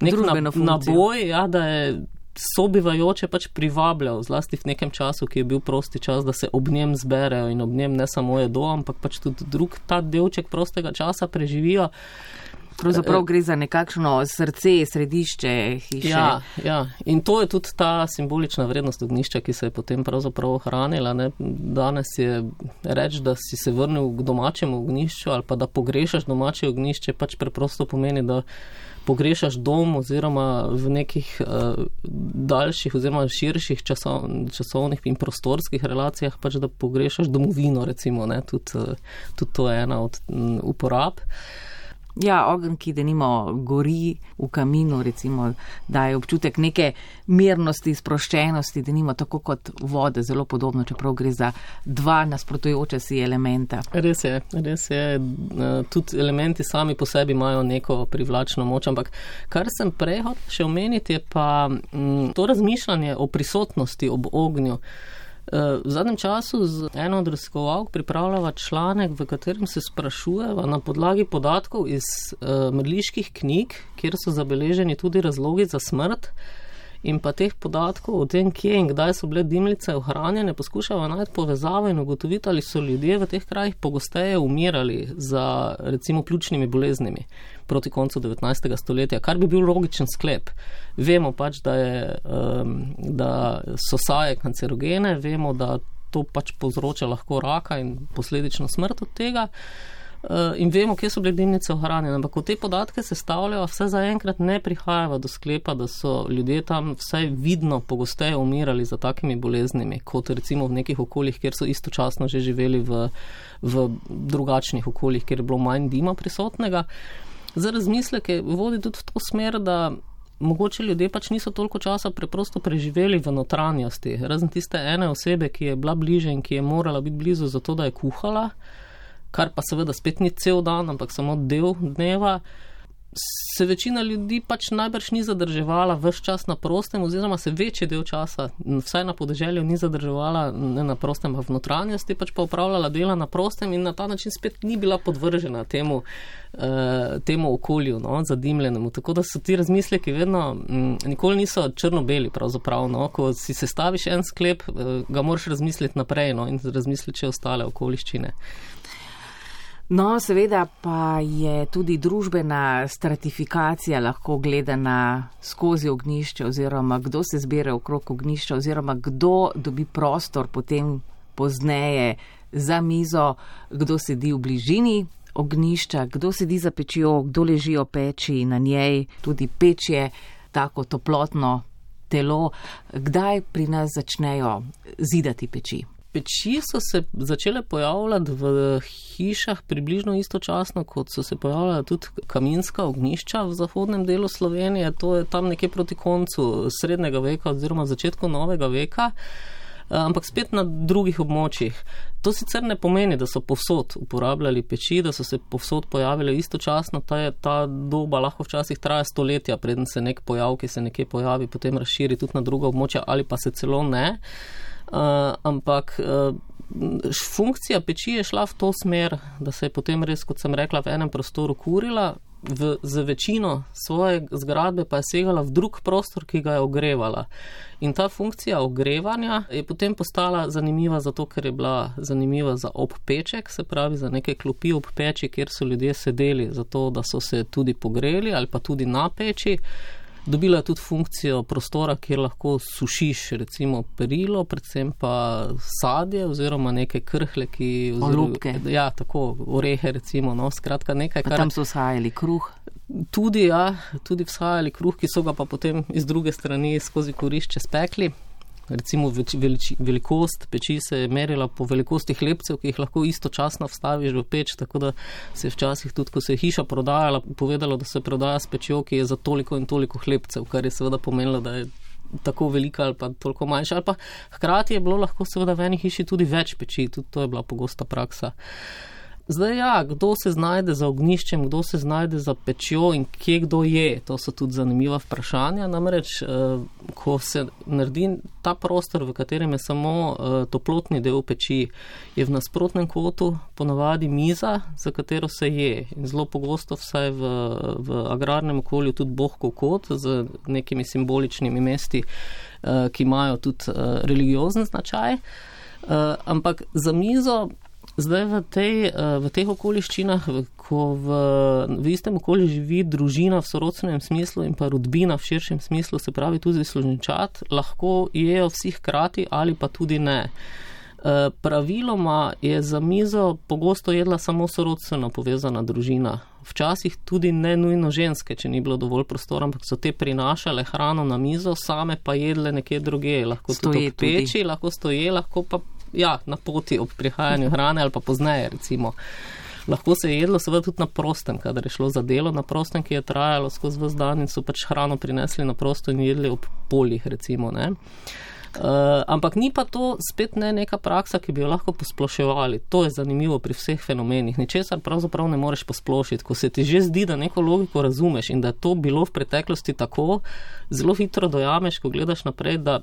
nek naboj, ja, da je sobivajoče pač privabljal, zlasti v nekem času, ki je bil prosti čas, da se ob njem zberejo in ob njem ne samo jedo, ampak pač tudi drug ta delček prostega časa preživijo. Pravzaprav gre za nekakšno srce, središče hiše. Ja, ja, in to je tudi ta simbolična vrednost ognišča, ki se je potem pravzaprav ohranila. Ne? Danes je reč, da si se vrnil k domačemu ognišču ali pa da pogrešaš domače ognišče, pač preprosto pomeni, da pogrešaš dom oziroma v nekih uh, daljših oziroma širših časov, časovnih in prostorskih relacijah, pač da pogrešaš domovino, recimo, tudi, uh, tudi to je ena od um, uporab. Uh, Ja, ogen, ki da nimo gori v kaminu, recimo, daje občutek neke mirnosti, sproščenosti, da nimo tako kot vode, zelo podobno, čeprav gre za dva nasprotujoče si elementa. Res je, res je. Eh, tudi elementi sami po sebi imajo neko privlačno moč, ampak kar sem prej hotel še omeniti, je pa mm, to razmišljanje o prisotnosti ob ognju. V zadnjem času z eno od raziskovalk pripravljava članek, v katerem se sprašujeva na podlagi podatkov iz uh, mrliških knjig, kjer so zabeleženi tudi razlogi za smrt, in pa teh podatkov o tem, kje in kdaj so bile dimljice ohranjene, poskušava najti povezave in ugotoviti, ali so ljudje v teh krajih pogosteje umirali za recimo pljučnimi boleznimi proti koncu 19. stoletja, kar bi bil logičen sklep. Vemo pač, da, je, um, da so saje kancerogene, vemo, da to pač povzroča lahko raka in posledično smrt od tega. In vemo, kje so bile dimnice ohranjene. Ampak, ko te podatke sestavljajo, vse zaenkrat ne prihajajo do sklepa, da so ljudje tam vsaj vidno pogosteje umirali za takimi boleznimi, kot recimo v nekih okoljih, kjer so istočasno že živeli v, v drugačnih okoljih, kjer je bilo manj dima prisotnega. Za razmisleke vodi tudi v to smer, da mogoče ljudje pač niso toliko časa preprosto preživeli v notranjosti, razen tiste ene osebe, ki je bila bliže in ki je morala biti blizu zato, da je kuhala kar pa seveda spet ni cel dan, ampak samo del dneva, se večina ljudi pač najbrž ni zadrževala vse čas na prostem, oziroma se večji del časa, vsaj na podeželju, ni zadrževala ne na prostem, pa v notranjosti, pač pa upravljala dela na prostem in na ta način spet ni bila podvržena temu, uh, temu okolju, no, zadimljenemu. Tako da so ti razmisleki vedno, m, nikoli niso črno-beli, pravzaprav. No, ko si sestaviš en sklep, uh, ga moraš razmisliti naprej no, in razmisliti še ostale okoliščine. No, seveda pa je tudi družbena stratifikacija lahko gledana skozi ognišče oziroma kdo se zbira okrog ognišča oziroma kdo dobi prostor potem pozneje za mizo, kdo sedi v bližini ognišča, kdo sedi za pečjo, kdo leži o peči na njej, tudi peč je tako toplotno telo. Kdaj pri nas začnejo zidati peči? Peči so se začele pojavljati v hišah približno istočasno, kot so se pojavljala tudi kaminska ognišča v zahodnem delu Slovenije. To je tam nekje proti koncu srednjega veka oziroma začetku novega veka. Eh, ampak spet na drugih območjih. To sicer ne pomeni, da so povsod uporabljali peči, da so se povsod pojavile istočasno, ta, je, ta doba lahko včasih traja stoletja, preden se nek pojav, ki se nekje pojavi, potem razširi tudi na druga območja ali pa se celo ne. Uh, ampak uh, funkcija peči je šla v to smer, da se je potem res, kot sem rekla, v enem prostoru kurila, v, za večino svoje zgradbe pa je segala v drug prostor, ki ga je ogrevala. In ta funkcija ogrevanja je potem postala zanimiva zato, ker je bila zanimiva za obpeček, se pravi za neke klopi obpeči, kjer so ljudje sedeli, zato da so se tudi pogreli ali pa tudi na peči. Dobila je tudi funkcijo prostora, kjer lahko sušiš recimo perilo, predvsem pa sadje oziroma neke krhle, ki... Olupke. Ja, tako, orehe recimo, no, skratka nekaj, kar... Tam so vzhajali kruh. Tudi, ja, tudi vzhajali kruh, ki so ga pa potem iz druge strani skozi korišče spekli recimo več, velič, velikost peči se je merila po velikosti hlebcev, ki jih lahko istočasno vstaviš v peč, tako da se je včasih tudi, ko se je hiša prodajala, povedalo, da se prodaja s pečjo, ki je za toliko in toliko hlebcev, kar je seveda pomenilo, da je tako velika ali pa toliko manjša. Ali pa hkrati je bilo lahko seveda v eni hiši tudi več peči, tudi to je bila pogosta praksa. Zdaj, ja, kdo se znajde za ogniščem, kdo se znajde za pečjo in kje kdo je, to so tudi zanimiva vprašanja. Namreč, eh, ko se naredi ta prostor, v katerem je samo eh, toplotni del peči, je v nasprotnem kotu ponavadi miza, za katero se je. In zelo pogosto, vsaj v, v agrarnem okolju, tudi bohkov kot z nekimi simboličnimi mesti, eh, ki imajo tudi religiozen značaj. Ampak za mizo Zdaj v, tej, eh, v teh okoliščinah, ko v, v istem okolju živi družina v sorodstvenem smislu in pa rodbina v širšem smislu, se pravi tudi služničat, lahko jejo vsi hkrati ali pa tudi ne. Eh, praviloma je za mizo pogosto jedla samo sorodstveno povezana družina. Včasih tudi ne nujno ženske, če ni bilo dovolj prostora, ampak so te prinašale hrano na mizo, same pa jedle nekje druge. Lahko stoje tudi v peči, lahko stoje, lahko pa ja, na poti ob prihajanju hrane ali pa pozneje. Recimo. Lahko se je jedlo seveda tudi na prostem, kadar je šlo za delo na prostem, ki je trajalo skozi vse dan in so pač hrano prinesli na prosto in jedli ob poljih. Recimo, Uh, ampak ni pa to spet ne neka praksa, ki bi jo lahko posploševali. To je zanimivo pri vseh fenomenih. Ničesar pravzaprav ne moreš posplošiti. Ko se ti že zdi, da neko logiko razumeš in da je to bilo v preteklosti tako, zelo hitro dojameš, ko gledaš naprej, da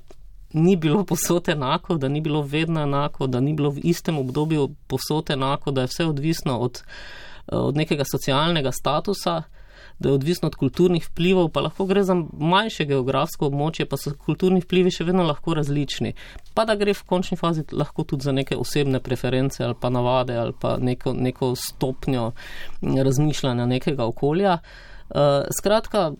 ni bilo posod enako, da ni bilo vedno enako, da ni bilo v istem obdobju posod enako, da je vse odvisno od, eh, od nekega socialnega statusa, da je odvisno od kulturnih vplivov, pa lahko gre za manjše geografsko območje, pa so kulturni vplivi še vedno lahko različni. Pa da gre v končni fazi lahko tudi za neke osebne preference ali pa navade ali pa neko, neko stopnjo razmišljanja nekega okolja. Uh, skratka,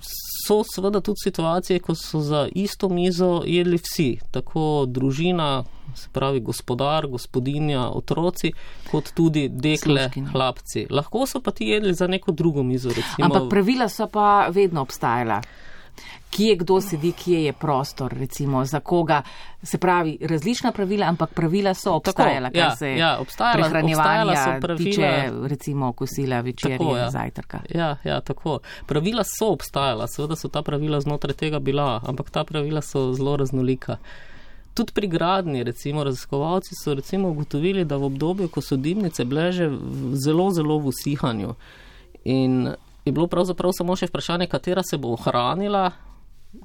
so seveda tudi situacije, ko so za isto mizo jedli vsi, tako družina, se pravi gospodar, gospodinja, otroci, kot tudi dekle, Sluškine. hlapci. Lahko so pa ti jedli za neko drugo mizo. Recimo, Ampak pravila so pa vedno obstajala kje kdo sedi, kje je prostor, recimo za koga. Se pravi, različna pravila, ampak pravila so obstajala, kar ja, se ja, obstajala, prehranjevanja pravila, tiče, recimo kosila, večerja, ja. zajtrka. Ja, ja, tako. Pravila so obstajala, seveda so ta pravila znotraj tega bila, ampak ta pravila so zelo raznolika. Tudi pri gradni, recimo, raziskovalci so recimo ugotovili, da v obdobju, ko so dimnice bile že zelo, zelo v usihanju in je bilo pravzaprav samo še vprašanje, katera se bo ohranila,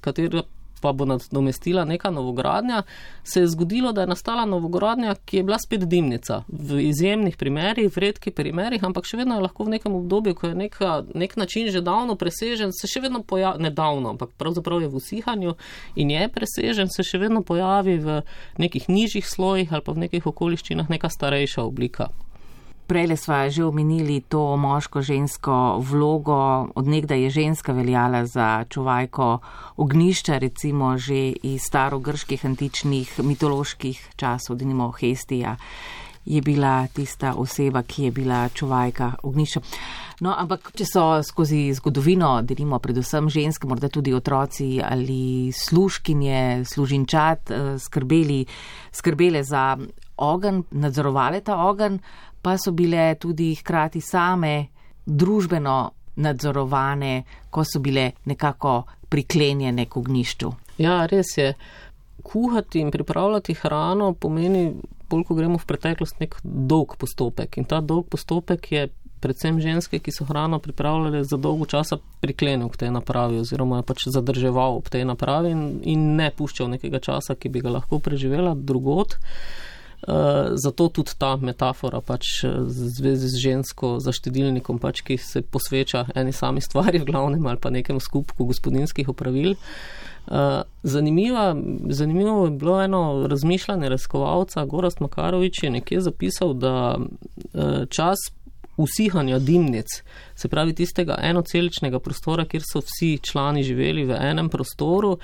katera pa bo nadomestila neka novogradnja, se je zgodilo, da je nastala novogradnja, ki je bila spet dimnica. V izjemnih primerih, v redkih primerih, ampak še vedno je lahko v nekem obdobju, ko je neka, nek način že davno presežen, se še vedno pojavi, ne davno, ampak pravzaprav je v usihanju in je presežen, se še vedno pojavi v nekih nižjih slojih ali pa v nekih okoliščinah neka starejša oblika. Prele sva že omenili to moško-žensko vlogo, odnegda je ženska veljala za čuvajko ognišča, recimo že iz starogrških antičnih mitoloških časov, denimo Hestija je bila tista oseba, ki je bila čuvajka ognišča. No, ampak, če so skozi zgodovino, delimo predvsem ženske, morda tudi otroci ali služkinje, služinčat, eh, skrbeli, skrbele za ogen, nadzorovale ta ogen, pa so bile tudi hkrati same družbeno nadzorovane, ko so bile nekako priklenjene k ognišču. Ja, res je. Kuhati in pripravljati hrano pomeni bolj ko gremo v preteklost, nek dolg postopek. In ta dolg postopek je predvsem ženske, ki so hrano pripravljale za dolgo časa, priklenil k tej napravi oziroma je pač zadrževal ob tej napravi in, in ne puščal nekega časa, ki bi ga lahko preživela drugot. Uh, zato tudi ta metafora pač v zvezi z žensko zaštedilnikom, pač, ki se posveča eni sami stvari, v glavnem ali pa nekemu skupku gospodinskih opravil. Eh, zanimiva, zanimivo je bilo eno razmišljanje raziskovalca Gorast Makarovič je nekje zapisal, da čas usihanja dimnic, se pravi tistega enoceličnega prostora, kjer so vsi člani živeli v enem prostoru,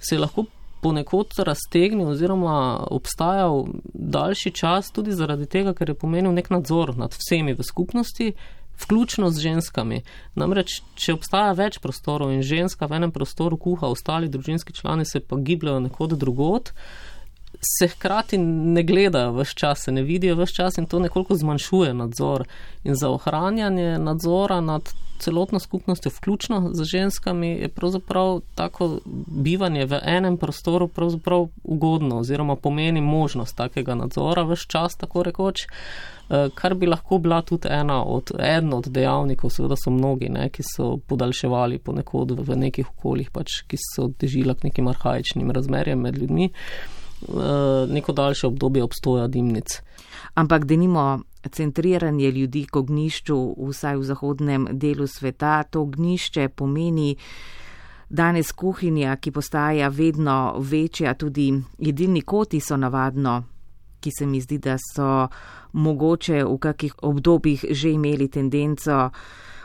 se je lahko ponekod raztegnil oziroma obstajal daljši čas tudi zaradi tega, ker je pomenil nek nadzor nad vsemi v skupnosti vključno z ženskami. Namreč, če obstaja več prostorov in ženska v enem prostoru kuha, ostali družinski člani se pa gibljajo nekod drugot, se hkrati ne gledajo vse čas, se ne vidijo vse čas in to nekoliko zmanjšuje nadzor. In za ohranjanje nadzora nad celotno skupnostjo, vključno z ženskami, je pravzaprav tako bivanje v enem prostoru pravzaprav ugodno oziroma pomeni možnost takega nadzora vse čas, tako rekoč. Eh, kar bi lahko bila tudi ena od, eden od dejavnikov, seveda so mnogi, ne, ki so podaljševali ponekod v nekih okoljih, pač, ki so težila k nekim arhajičnim razmerjem med ljudmi, eh, neko daljše obdobje obstoja dimnic. Ampak da nimo centriranje ljudi k ognišču, vsaj v zahodnem delu sveta, to ognišče pomeni. Danes kuhinja, ki postaja vedno večja, tudi jedilni koti so navadno ki se mi zdi, da so mogoče v kakih obdobjih že imeli tendenco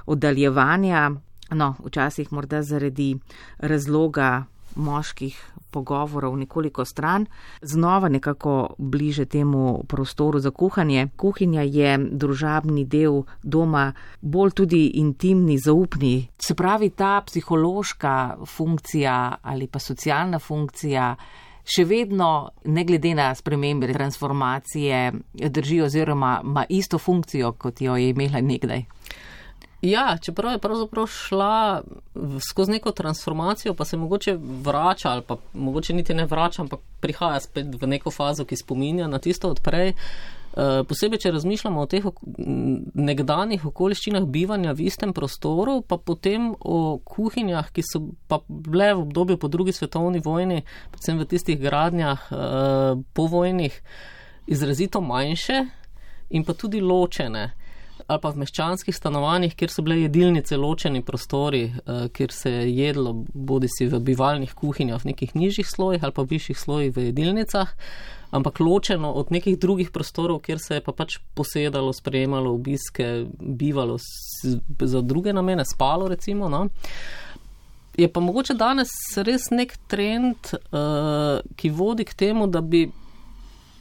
oddaljevanja, no, včasih morda zaradi razloga moških pogovorov nekoliko stran, znova nekako bliže temu prostoru za kuhanje. Kuhinja je družabni del doma, bolj tudi intimni, zaupni. Se pravi, ta psihološka funkcija ali pa socialna funkcija še vedno, ne glede na spremembe, transformacije, drži oziroma ima isto funkcijo, kot jo je imela nekdaj. Ja, čeprav je pravzaprav šla skozi neko transformacijo, pa se mogoče vrača, ali pa mogoče niti ne vrača, ampak prihaja spet v neko fazo, ki spominja na tisto odprej. Uh, Eh, posebej, če razmišljamo o teh nekdanjih okoliščinah bivanja v istem prostoru, pa potem o kuhinjah, ki so pa bile v obdobju po drugi svetovni vojni, predvsem v tistih gradnjah eh, povojnih, izrazito manjše in pa tudi ločene. Ali pa v meščanskih stanovanjih, kjer so bile jedilnice ločeni prostori, eh, kjer se je jedlo, bodi si v bivalnih kuhinjah, v nekih nižjih slojih ali pa v višjih slojih v jedilnicah ampak ločeno od nekih drugih prostorov, kjer se je pa pač posedalo, sprejemalo obiske, bivalo za druge namene, spalo recimo. No. Je pa mogoče danes res nek trend, uh, ki vodi k temu, da bi,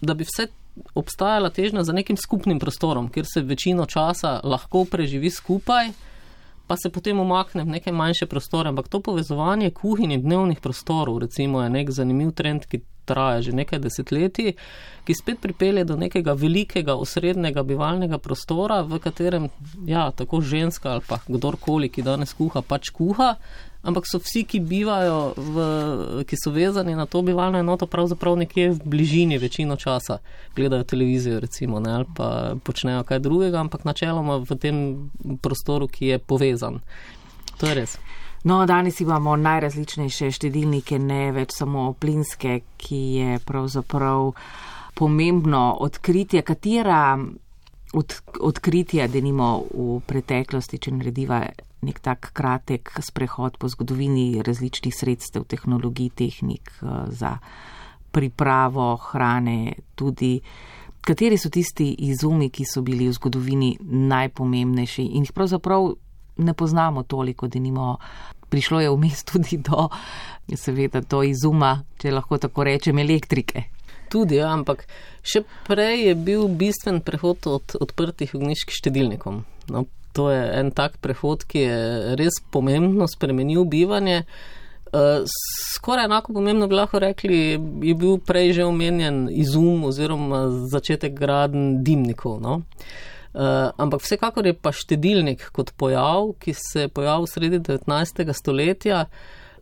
da bi vse obstajala težnja za nekim skupnim prostorom, kjer se večino časa lahko preživi skupaj, pa se potem umakne v neke manjše prostore. Ampak to povezovanje kuhinj in dnevnih prostorov, recimo, je nek zanimiv trend, ki traja že nekaj desetletij, ki spet pripelje do nekega velikega osrednjega bivalnega prostora, v katerem ja, tako ženska ali pa kdorkoli, ki danes kuha, pač kuha. Ampak so vsi, ki bivajo, v, ki so vezani na to bivalno enoto, pravzaprav nekje v bližini večino časa gledajo televizijo, recimo, ne, ali pa počnejo kaj drugega, ampak načeloma v tem prostoru, ki je povezan. To je res. No, danes imamo najrazličnejše štedilnike, ne več samo plinske, ki je pravzaprav pomembno odkritje, katera od, odkritja, da nimo v preteklosti, če narediva nek tak kratek sprehod po zgodovini različnih sredstev, tehnologij, tehnik eh, za pripravo hrane, tudi Kateri so tisti izumi, ki so bili v zgodovini najpomembnejši in jih pravzaprav ne poznamo toliko, da nimo. Prišlo je vmes tudi do, seveda, do izuma, če lahko tako rečem, elektrike. Tudi, ja, ampak še prej je bil bistven prehod od odprtih ognišk štedilnikom. No, to je en tak prehod, ki je res pomembno spremenil bivanje. Uh, skoraj enako pomembno bi lahko rekli, je bil prej že omenjen izum oziroma začetek graden dimnikov. No? Uh, ampak vsekakor je pa štedilnik kot pojav, ki se je pojavil sredi 19. stoletja,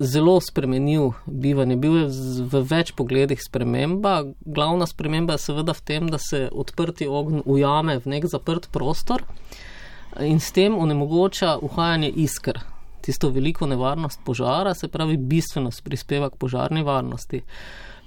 zelo spremenil bivanje. Bil je v več pogledih sprememba. Glavna sprememba je seveda v tem, da se odprti ogenj ujame v nek zaprt prostor in s tem onemogoča uhajanje iskr. Tisto veliko nevarnost požara, se pravi, bistveno prispeva k požarni varnosti.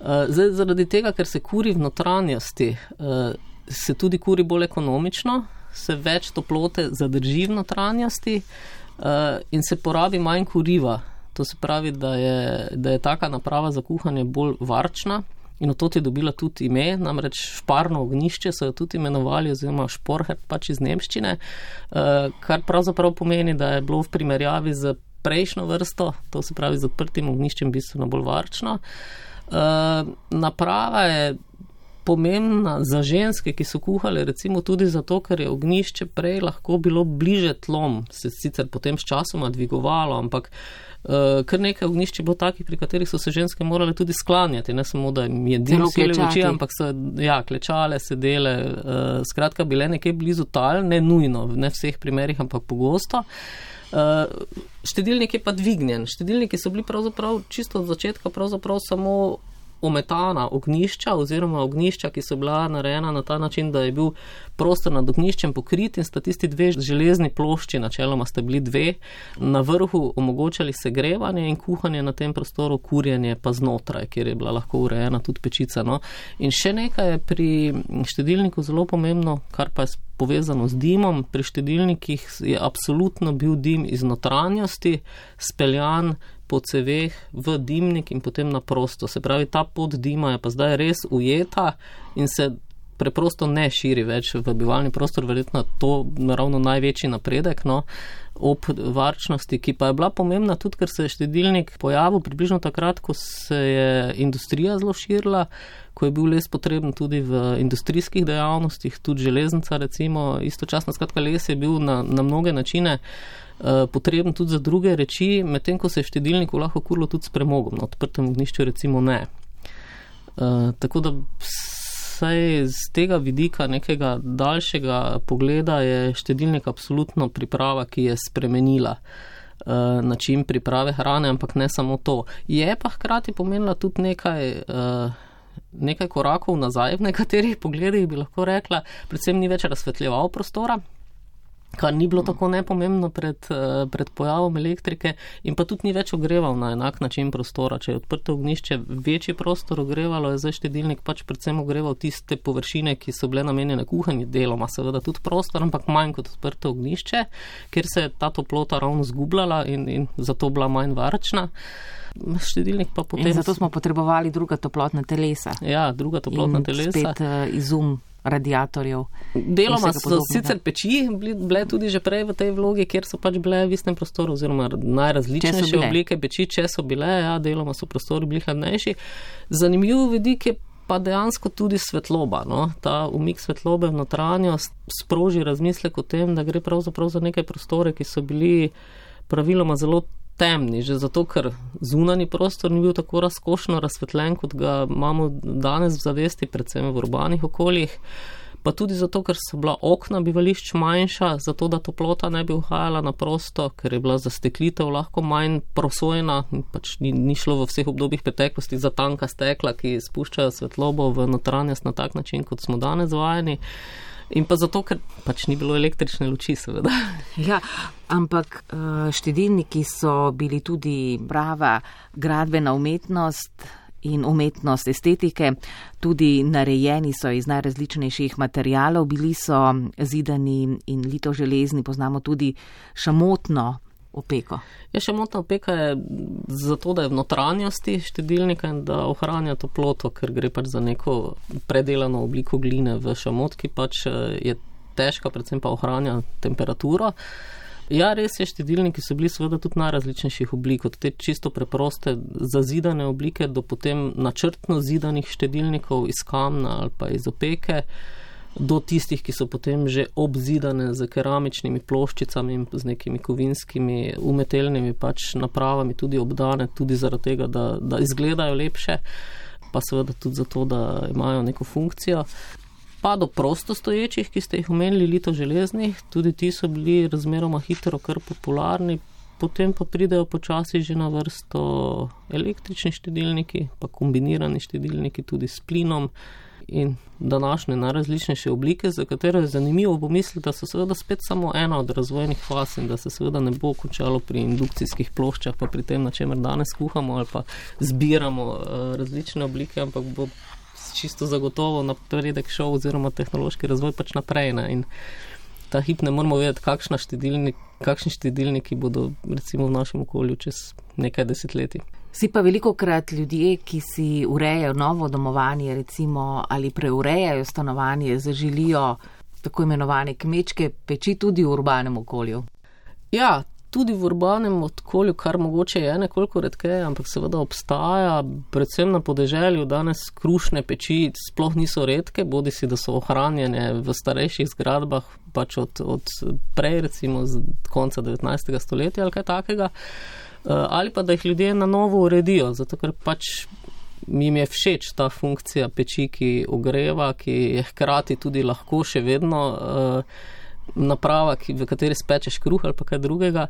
Eh, zdaj, zaradi tega, ker se kuri v notranjosti, eh, se tudi kuri bolj ekonomično, se več toplote zadrži v notranjosti eh, in se porabi manj kuriva. To se pravi, da je, da je taka naprava za kuhanje bolj varčna. In v to je dobila tudi ime, namreč šparno ognišče so jo tudi imenovali, oziroma šporher pač iz nemščine, uh, kar pravzaprav pomeni, da je bilo v primerjavi z prejšnjo vrsto, to se pravi z odprtim ogniščem, bistveno bolj varčno. Uh, naprava je pomembna za ženske, ki so kuhale, recimo tudi zato, ker je ognišče prej lahko bilo bliže tlom, se sicer potem s časoma dvigovalo, ampak uh, kar nekaj ognišč je bilo takih, pri katerih so se ženske morale tudi sklanjati, ne samo da jim je dim sile oči, ampak so ja, klečale, sedele, uh, skratka bile nekje blizu tal, ne nujno, ne v vseh primerih, ampak pogosto. Uh, štedilnik je pa dvignjen. Štedilniki so bili pravzaprav čisto od začetka pravzaprav samo ometana ognišča oziroma ognišča, ki so bila narejena na ta način, da je bil prostor nad ogniščem pokrit in sta tisti dve železni plošči, načeloma sta bili dve, na vrhu omogočali segrevanje in kuhanje na tem prostoru, kurjenje pa znotraj, kjer je bila lahko urejena tudi pečica. No. In še nekaj je pri štedilniku zelo pomembno, kar pa je povezano z dimom. Pri štedilnikih je absolutno bil dim iz notranjosti speljan po ceveh v dimnik in potem na prosto. Se pravi, ta pot dima je pa zdaj res ujeta in se preprosto ne širi več v bivalni prostor, verjetno to naravno največji napredek. No, ob varčnosti, ki pa je bila pomembna tudi, ker se je štedilnik pojavil približno takrat, ko se je industrija zelo širila, ko je bil les potreben tudi v industrijskih dejavnostih, tudi železnica recimo, istočasno skratka les je bil na, na mnoge načine Eh, potreben tudi za druge reči, medtem ko se je štedilniku lahko kurilo tudi s premogom, na odprtem ognišču recimo ne. Uh, tako da vsaj z tega vidika nekega daljšega pogleda je štedilnik absolutno priprava, ki je spremenila uh, način priprave hrane, ampak ne samo to. Je pa hkrati pomenila tudi nekaj. Uh, Nekaj korakov nazaj, v nekaterih pogledih bi lahko rekla, predvsem ni več razsvetljeval prostora, kar ni bilo tako nepomembno pred, eh, pred pojavom elektrike, in pa tudi ni več ogreval na enak način prostora. Če je odprto ognišče večji prostor ogrevalo, je zdaj štedilnik pač predvsem ogreval tiste površine, ki so bile namenjene kuhanju, deloma seveda tudi prostor, ampak manj kot odprto ognišče, ker se je ta toplota ravno zgubljala in, in zato bila manj varčna. Štedilnik pa potem. In zato smo potrebovali druga toplotna telesa. Ja, druga toplotna telesa. Spet uh, izum radiatorjev. Deloma so sicer peči bile tudi že prej v tej vlogi, kjer so pač bile v istem prostoru, oziroma najrazličnejše oblike peči, če so bile, ja, deloma so prostori bili hladnejši. Zanimiv vidik je pa dejansko tudi svetloba. No? Ta umik svetlobe v notranjost sproži razmislek o tem, da gre pravzaprav za neke prostore, ki so bili praviloma zelo temni, že zato, ker zunani prostor ni bil tako razkošno razsvetljen, kot ga imamo danes v zavesti, predvsem v urbanih okoljih. Pa tudi zato, ker so bila okna bivališč manjša, zato da toplota ne bi uhajala na prosto, ker je bila zasteklitev lahko manj prosojna, pač ni, ni šlo v vseh obdobjih preteklosti za tanka stekla, ki spuščajo svetlobo v notranjost na tak način, kot smo danes vajeni. In pa zato, ker pač ni bilo električne luči, seveda. Ja, ampak eh, štedilniki so bili tudi prava gradbena umetnost in umetnost estetike. Tudi narejeni so iz najrazličnejših materijalov, bili so zidani in lito železni, poznamo tudi šamotno opeko? Ja, še motna opeka je zato, da je v notranjosti štedilnika in da ohranja toploto, ker gre pač za neko predelano obliko gline v šamotki, pač eh, je težka, predvsem pa ohranja temperaturo. Ja, res je, štedilniki so bili seveda tudi najrazličnejših oblik, od te čisto preproste zazidane oblike do potem načrtno zidanih štedilnikov iz kamna ali pa iz opeke do tistih, ki so potem že obzidane z keramičnimi ploščicami in z nekimi kovinskimi umetelnimi pač napravami, tudi obdane, tudi zaradi tega, da, da izgledajo lepše, pa seveda tudi zato, da imajo neko funkcijo. Pa do prostostoječih, ki ste jih omenili, lito železnih, tudi ti so bili razmeroma hitro kar popularni, potem pa pridejo počasi že na vrsto električni štedilniki, pa kombinirani štedilniki tudi s plinom in današnje najrazličnejše oblike, za katere je zanimivo pomisliti, da so seveda spet samo ena od razvojnih faz in da se seveda ne bo končalo pri indukcijskih ploščah, pa pri tem, na čemer danes kuhamo ali pa zbiramo uh, različne oblike, ampak bo čisto zagotovo napredek šel oziroma tehnološki razvoj pač naprej. Ne? In ta hip ne moramo vedeti, štedilnik, kakšni štedilniki bodo recimo v našem okolju čez nekaj desetletij. Si pa veliko krat ljudje, ki si urejajo novo domovanje, recimo ali preurejajo stanovanje, zaželijo tako imenovane kmečke peči tudi v urbanem okolju. Ja, tudi v urbanem okolju, kar mogoče je nekoliko redkeje, ampak seveda obstaja, predvsem na podeželju, danes krušne peči sploh niso redke, bodi si, da so ohranjene v starejših zgradbah, pač od, od prej, recimo z konca 19. stoletja ali kaj takega. Eh, ali pa da jih ljudje na novo uredijo, zato ker pač jim je všeč ta funkcija peči, ki ogreva, ki je hkrati tudi lahko še vedno uh, naprava, ki, v kateri spečeš kruh ali pa kaj drugega.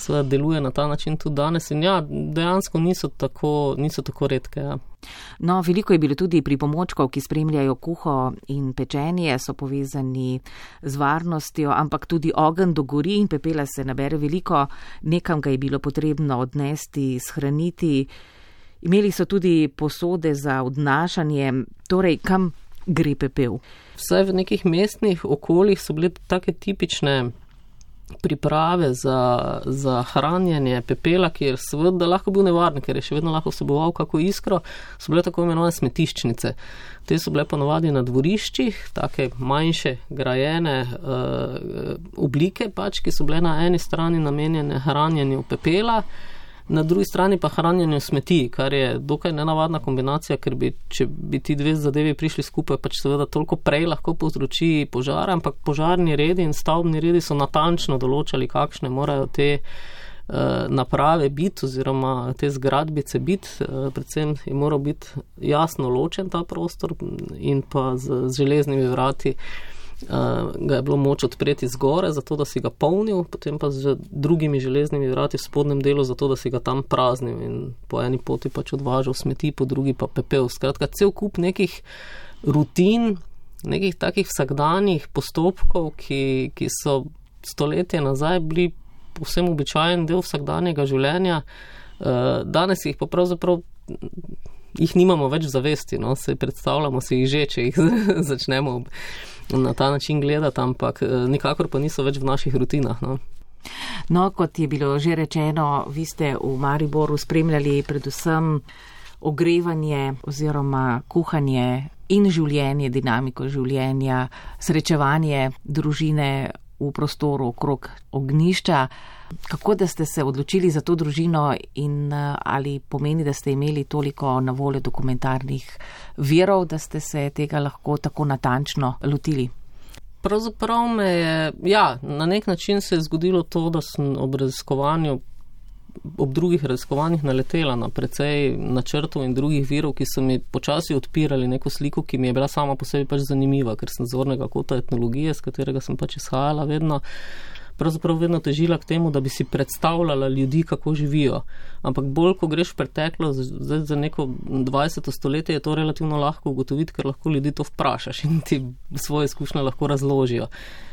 Seveda deluje na ta način tudi danes, in ja, dejansko niso tako, niso tako redke. Ja. No, veliko je bilo tudi pripomočkov, ki spremljajo kuho in pečenje, so povezani z varnostjo, ampak tudi ogen dogori in pepela se nabere veliko, nekam ga je bilo potrebno odnesti, shraniti. Imeli so tudi posode za odnašanje, torej kam gre pepel. Vse v nekih mestnih okoljih so bile take tipične priprave za, za hranjenje pepela, ki je seveda lahko bil nevaren, ker je še vedno lahko vseboval kako iskro, so bile tako imenovane smetiščnice. Te so bile ponovadi na dvoriščih, take manjše, grajene uh, oblike, pač, ki so bile na eni strani namenjene hranjenju pepela na drugi strani pa hranjenje smeti, kar je dokaj nenavadna kombinacija, ker bi, če bi ti dve zadevi prišli skupaj, pač seveda toliko prej lahko povzroči požar, ampak požarni redi in stavbni redi so natančno določali, kakšne morajo te uh, naprave biti oziroma te zgradbice biti. Uh, predvsem je moral biti jasno ločen ta prostor in pa z železnimi vrati. Uh, ga je bilo moč odpreti zgore, zato da si ga polnil, potem pa z drugimi železnimi vrati v spodnjem delu, zato da si ga tam praznil in po eni poti pač odvažal smeti, po drugi pa pepel. Skratka, cel kup nekih rutin, nekih takih vsakdanjih postopkov, ki, ki so stoletje nazaj bili povsem običajen del vsakdanjega življenja, uh, danes jih pa pravzaprav. Jih nimamo več zavesti, no? se predstavljamo si jih že, če jih začnemo na ta način gledati, ampak eh, nikakor pa niso več v naših rutinah. No. No, kot je bilo že rečeno, vi ste v Mariboru spremljali predvsem ogrevanje oziroma kuhanje in življenje, dinamiko življenja, srečevanje družine v prostoru okrog ognišča. Kako da ste se odločili za to družino in eh, ali pomeni, da ste imeli toliko na voljo dokumentarnih virov, da ste se tega lahko tako natančno lotili? Pravzaprav me je, ja, na nek način se je zgodilo to, da sem ob raziskovanju, ob drugih raziskovanjih naletela na precej načrtov in drugih virov, ki so mi počasi odpirali neko sliko, ki mi je bila sama po sebi pač zanimiva, ker sem zornega kota etnologije, z katerega sem pač izhajala vedno pravzaprav vedno težila k temu, da bi si predstavljala ljudi, kako živijo. Ampak bolj, ko greš v preteklo, zdaj za neko 20. stoletje, je to relativno lahko ugotoviti, ker lahko ljudi to vprašaš in ti svoje izkušnje lahko razložijo.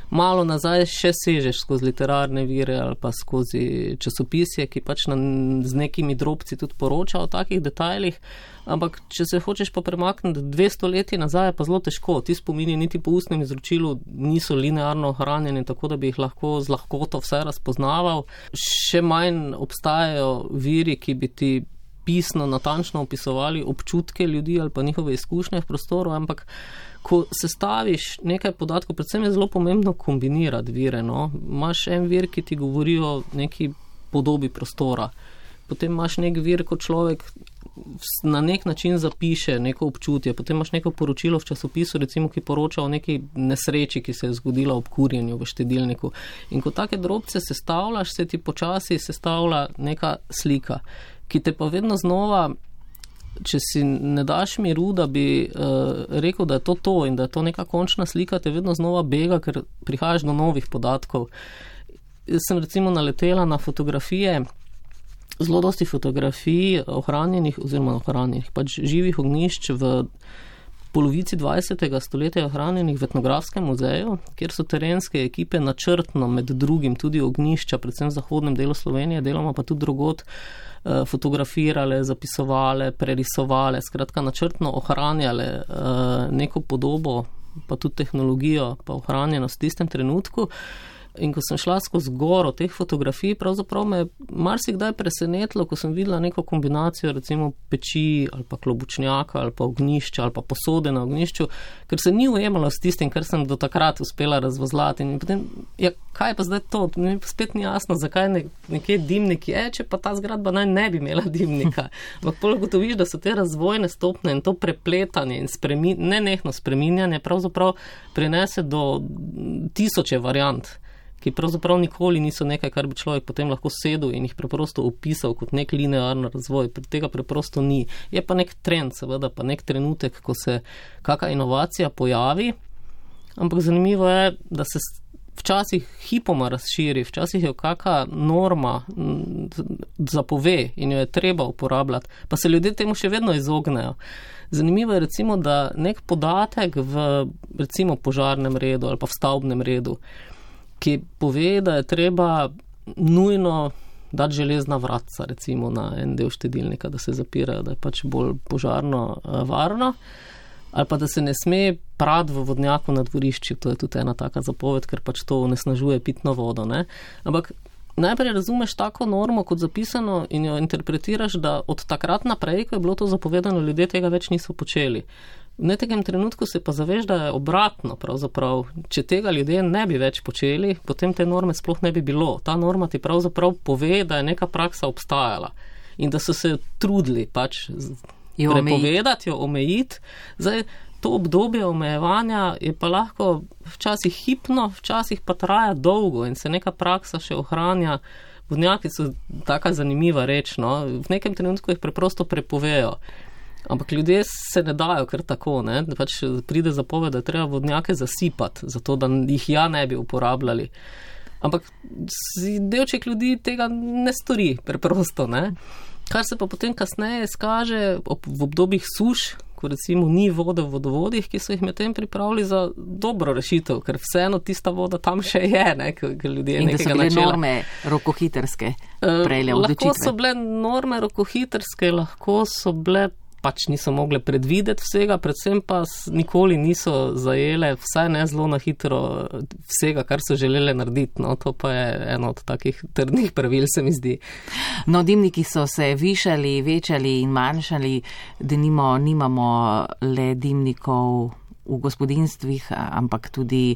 Malo nazaj še sežeš skozi literarne vire ali pa skozi časopisje, ki pač na, z nekimi drobci tudi poroča o takih detajlih. Ampak, če se hočeš pa premakniti 200 leti nazaj, pa zelo težko. Ti spomini niti po ustnem izročilu niso linearno ohranjeni, tako da bi jih lahko z lahkoto vse razpoznaval. Še manj obstajajo viri, ki bi ti pisno, natančno opisovali občutke ljudi ali pa njihove izkušnje v prostoru, ampak ko sestaviš nekaj podatkov, predvsem je zelo pomembno kombinirati vire. No? Imáš en vir, ki ti govori o neki podobi prostora, potem imaš nek vir, ko človek na nek način zapiše neko občutje, potem imaš neko poročilo v časopisu, recimo, ki poroča o neki nesreči, ki se je zgodila ob kurjenju v štedilniku. In ko take drobce sestavljaš, se ti počasi sestavlja neka slika, ki te pa vedno znova če si ne daš miru, da bi uh, rekel, da je to to in da je to neka končna slika, te vedno znova bega, ker prihajaš do novih podatkov. Jaz sem recimo naletela na fotografije, zelo dosti fotografij ohranjenih oziroma ohranjenih, pač živih ognišč v polovici 20. stoletja ohranjenih v etnografskem muzeju, kjer so terenske ekipe načrtno med drugim tudi ognišča, predvsem v zahodnem delu Slovenije, deloma pa tudi drugot, Eh, fotografirale, zapisovale, prerisovale, skratka načrtno ohranjale eh, neko podobo, pa tudi tehnologijo, pa ohranjenost v tistem trenutku. In ko sem šla skozi goro teh fotografij, pravzaprav me je marsikdaj presenetilo, ko sem videla neko kombinacijo recimo peči ali pa klobučnjaka ali pa ognišča ali pa posode na ognišču, ker se ni ujemalo s tistim, kar sem do takrat uspela razvozlati. In potem, ja, kaj pa zdaj to? Mi spet ni jasno, zakaj ne, nekje dimnik je, če pa ta zgradba naj ne bi imela dimnika. Ampak pol gotoviš, da so te razvojne stopne in to prepletanje in spremin, nenehno spreminjanje pravzaprav prinese do tisoče variant ki pravzaprav nikoli niso nekaj, kar bi človek potem lahko sedel in jih preprosto opisal kot nek linearni razvoj. Tega preprosto ni. Je pa nek trend, seveda, pa nek trenutek, ko se kakšna inovacija pojavi. Ampak zanimivo je, da se včasih hipoma razširi, včasih je kakšna norma zapove in jo je treba uporabljati, pa se ljudje temu še vedno izognejo. Zanimivo je recimo, da nek podatek v recimo požarnem redu ali pa v stavbnem redu, ki pove, da je treba nujno dati železna vratca, recimo na en del štedilnika, da se zapirajo, da je pač bolj požarno uh, varno. Ali pa da se ne sme prati v vodnjaku na dvorišču, to je tudi ena taka zapoved, ker pač to onesnažuje pitno vodo. Ne? Ampak najprej razumeš tako normo kot zapisano in jo interpretiraš, da od takrat naprej, ko je bilo to zapovedano, ljudje tega več niso počeli. V nekem trenutku se pa zaveš, da je obratno. Če tega ljudje ne bi več počeli, potem te norme sploh ne bi bilo. Ta norma ti pravzaprav pove, da je neka praksa obstajala in da so se trudili pač jo prepovedati, jo omejiti. Zdaj, to obdobje omejevanja je pa lahko včasih hipno, včasih pa traja dolgo in se neka praksa še ohranja. Vodnjaki so tako zanimiva reč. No? V nekem trenutku jih preprosto prepovejo. Ampak ljudje se ne dajo kar tako, ne? pač pride zapoved, da je treba vodnjake zasipati, zato da jih ja ne bi uporabljali. Ampak delček ljudi tega ne stori preprosto. Ne? Kar se pa potem kasneje skaže v obdobjih suš, ko recimo ni vode v vodovodih, ki so jih medtem pripravili za dobro rešitev, ker vseeno tista voda tam še je, ne, ker ljudje ne znajo. So bile norme rokohitrske, prej le odločitve. Lahko so bile norme rokohitrske, lahko so bile pač niso mogle predvideti vsega, predvsem pa nikoli niso zajele, vsaj ne zelo na hitro, vsega, kar so želele narediti. No, to pa je eno od takih trdnih pravil, se mi zdi. No, dimniki so se višali, večali in manjšali, da nimo, nimamo le dimnikov v gospodinstvih, ampak tudi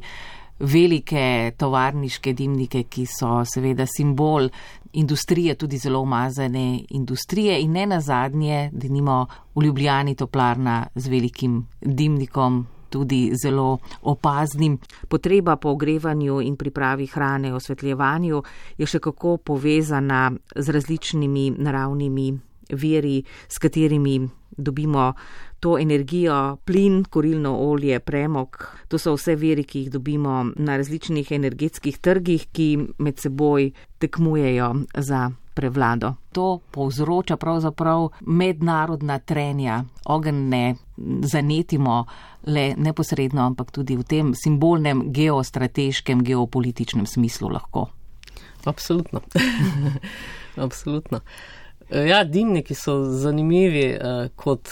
velike tovarniške dimnike, ki so seveda simbol industrije, tudi zelo umazane industrije in ne nazadnje, da nimo v Ljubljani toplarna z velikim dimnikom. Tudi zelo opaznim. Potreba po ogrevanju in pripravi hrane, osvetljevanju je še kako povezana z različnimi naravnimi veri, s katerimi dobimo to energijo, plin, korilno olje, premog. To so vse veri, ki jih dobimo na različnih energetskih trgih, ki med seboj tekmujejo za prevlado. To povzroča pravzaprav mednarodna trenja. Ogen ne zanetimo le neposredno, ampak tudi v tem simbolnem geostrateškem, geopolitičnem smislu lahko. Absolutno. Absolutno. Ja, dimniki so zanimivi eh, kot,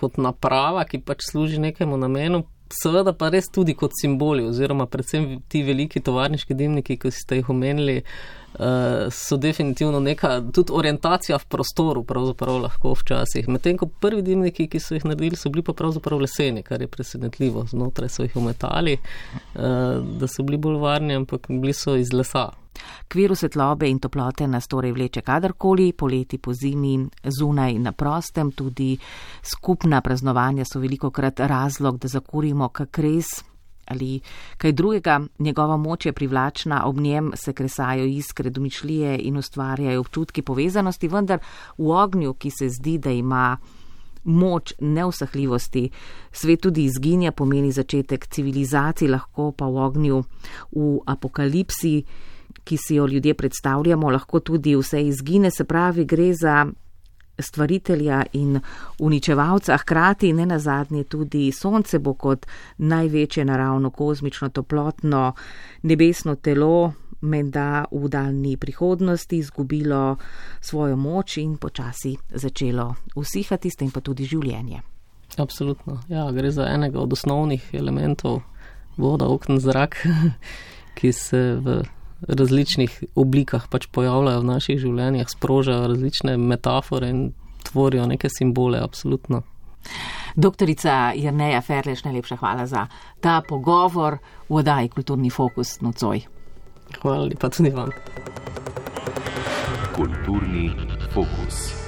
kot naprava, ki pač služi nekemu namenu, seveda pa res tudi kot simboli, oziroma predvsem ti veliki tovarniški dimniki, ki ste jih omenili, uh, so definitivno neka tudi orientacija v prostoru, pravzaprav lahko včasih. Medtem ko prvi dimniki, ki so jih naredili, so bili pa pravzaprav leseni, kar je presenetljivo. Znotraj so jih umetali, uh, da so bili bolj varni, ampak bili so iz lesa. Kviru svetlobe in toplote nas torej vleče kadarkoli, poleti po zimi, zunaj na prostem, tudi skupna praznovanja so veliko krat razlog, da zakurimo kak res ali kaj drugega. Njegova moč je privlačna, ob njem se kresajo iskre domišljije in ustvarjajo občutki povezanosti, vendar v ognju, ki se zdi, da ima moč neusahljivosti, svet tudi izginja, pomeni začetek civilizacij, lahko pa v ognju, v apokalipsi ki si jo ljudje predstavljamo, lahko tudi vse izgine, se pravi, gre za stvaritelja in uničevalca, hkrati ne nazadnje tudi sonce bo kot največje naravno kozmično toplotno nebesno telo menda v daljni prihodnosti izgubilo svojo moč in počasi začelo usihati, s tem pa tudi življenje. Absolutno. Ja, gre za enega od osnovnih elementov voda, okn, zrak, ki se v različnih oblikah pač pojavljajo v naših življenjih, sprožajo različne metafore in tvorijo neke simbole, absolutno. Doktorica Jrneja Ferleš, najlepša hvala za ta pogovor v oddaji Kulturni fokus nocoj. Hvala lepa tudi vam. Kulturni fokus.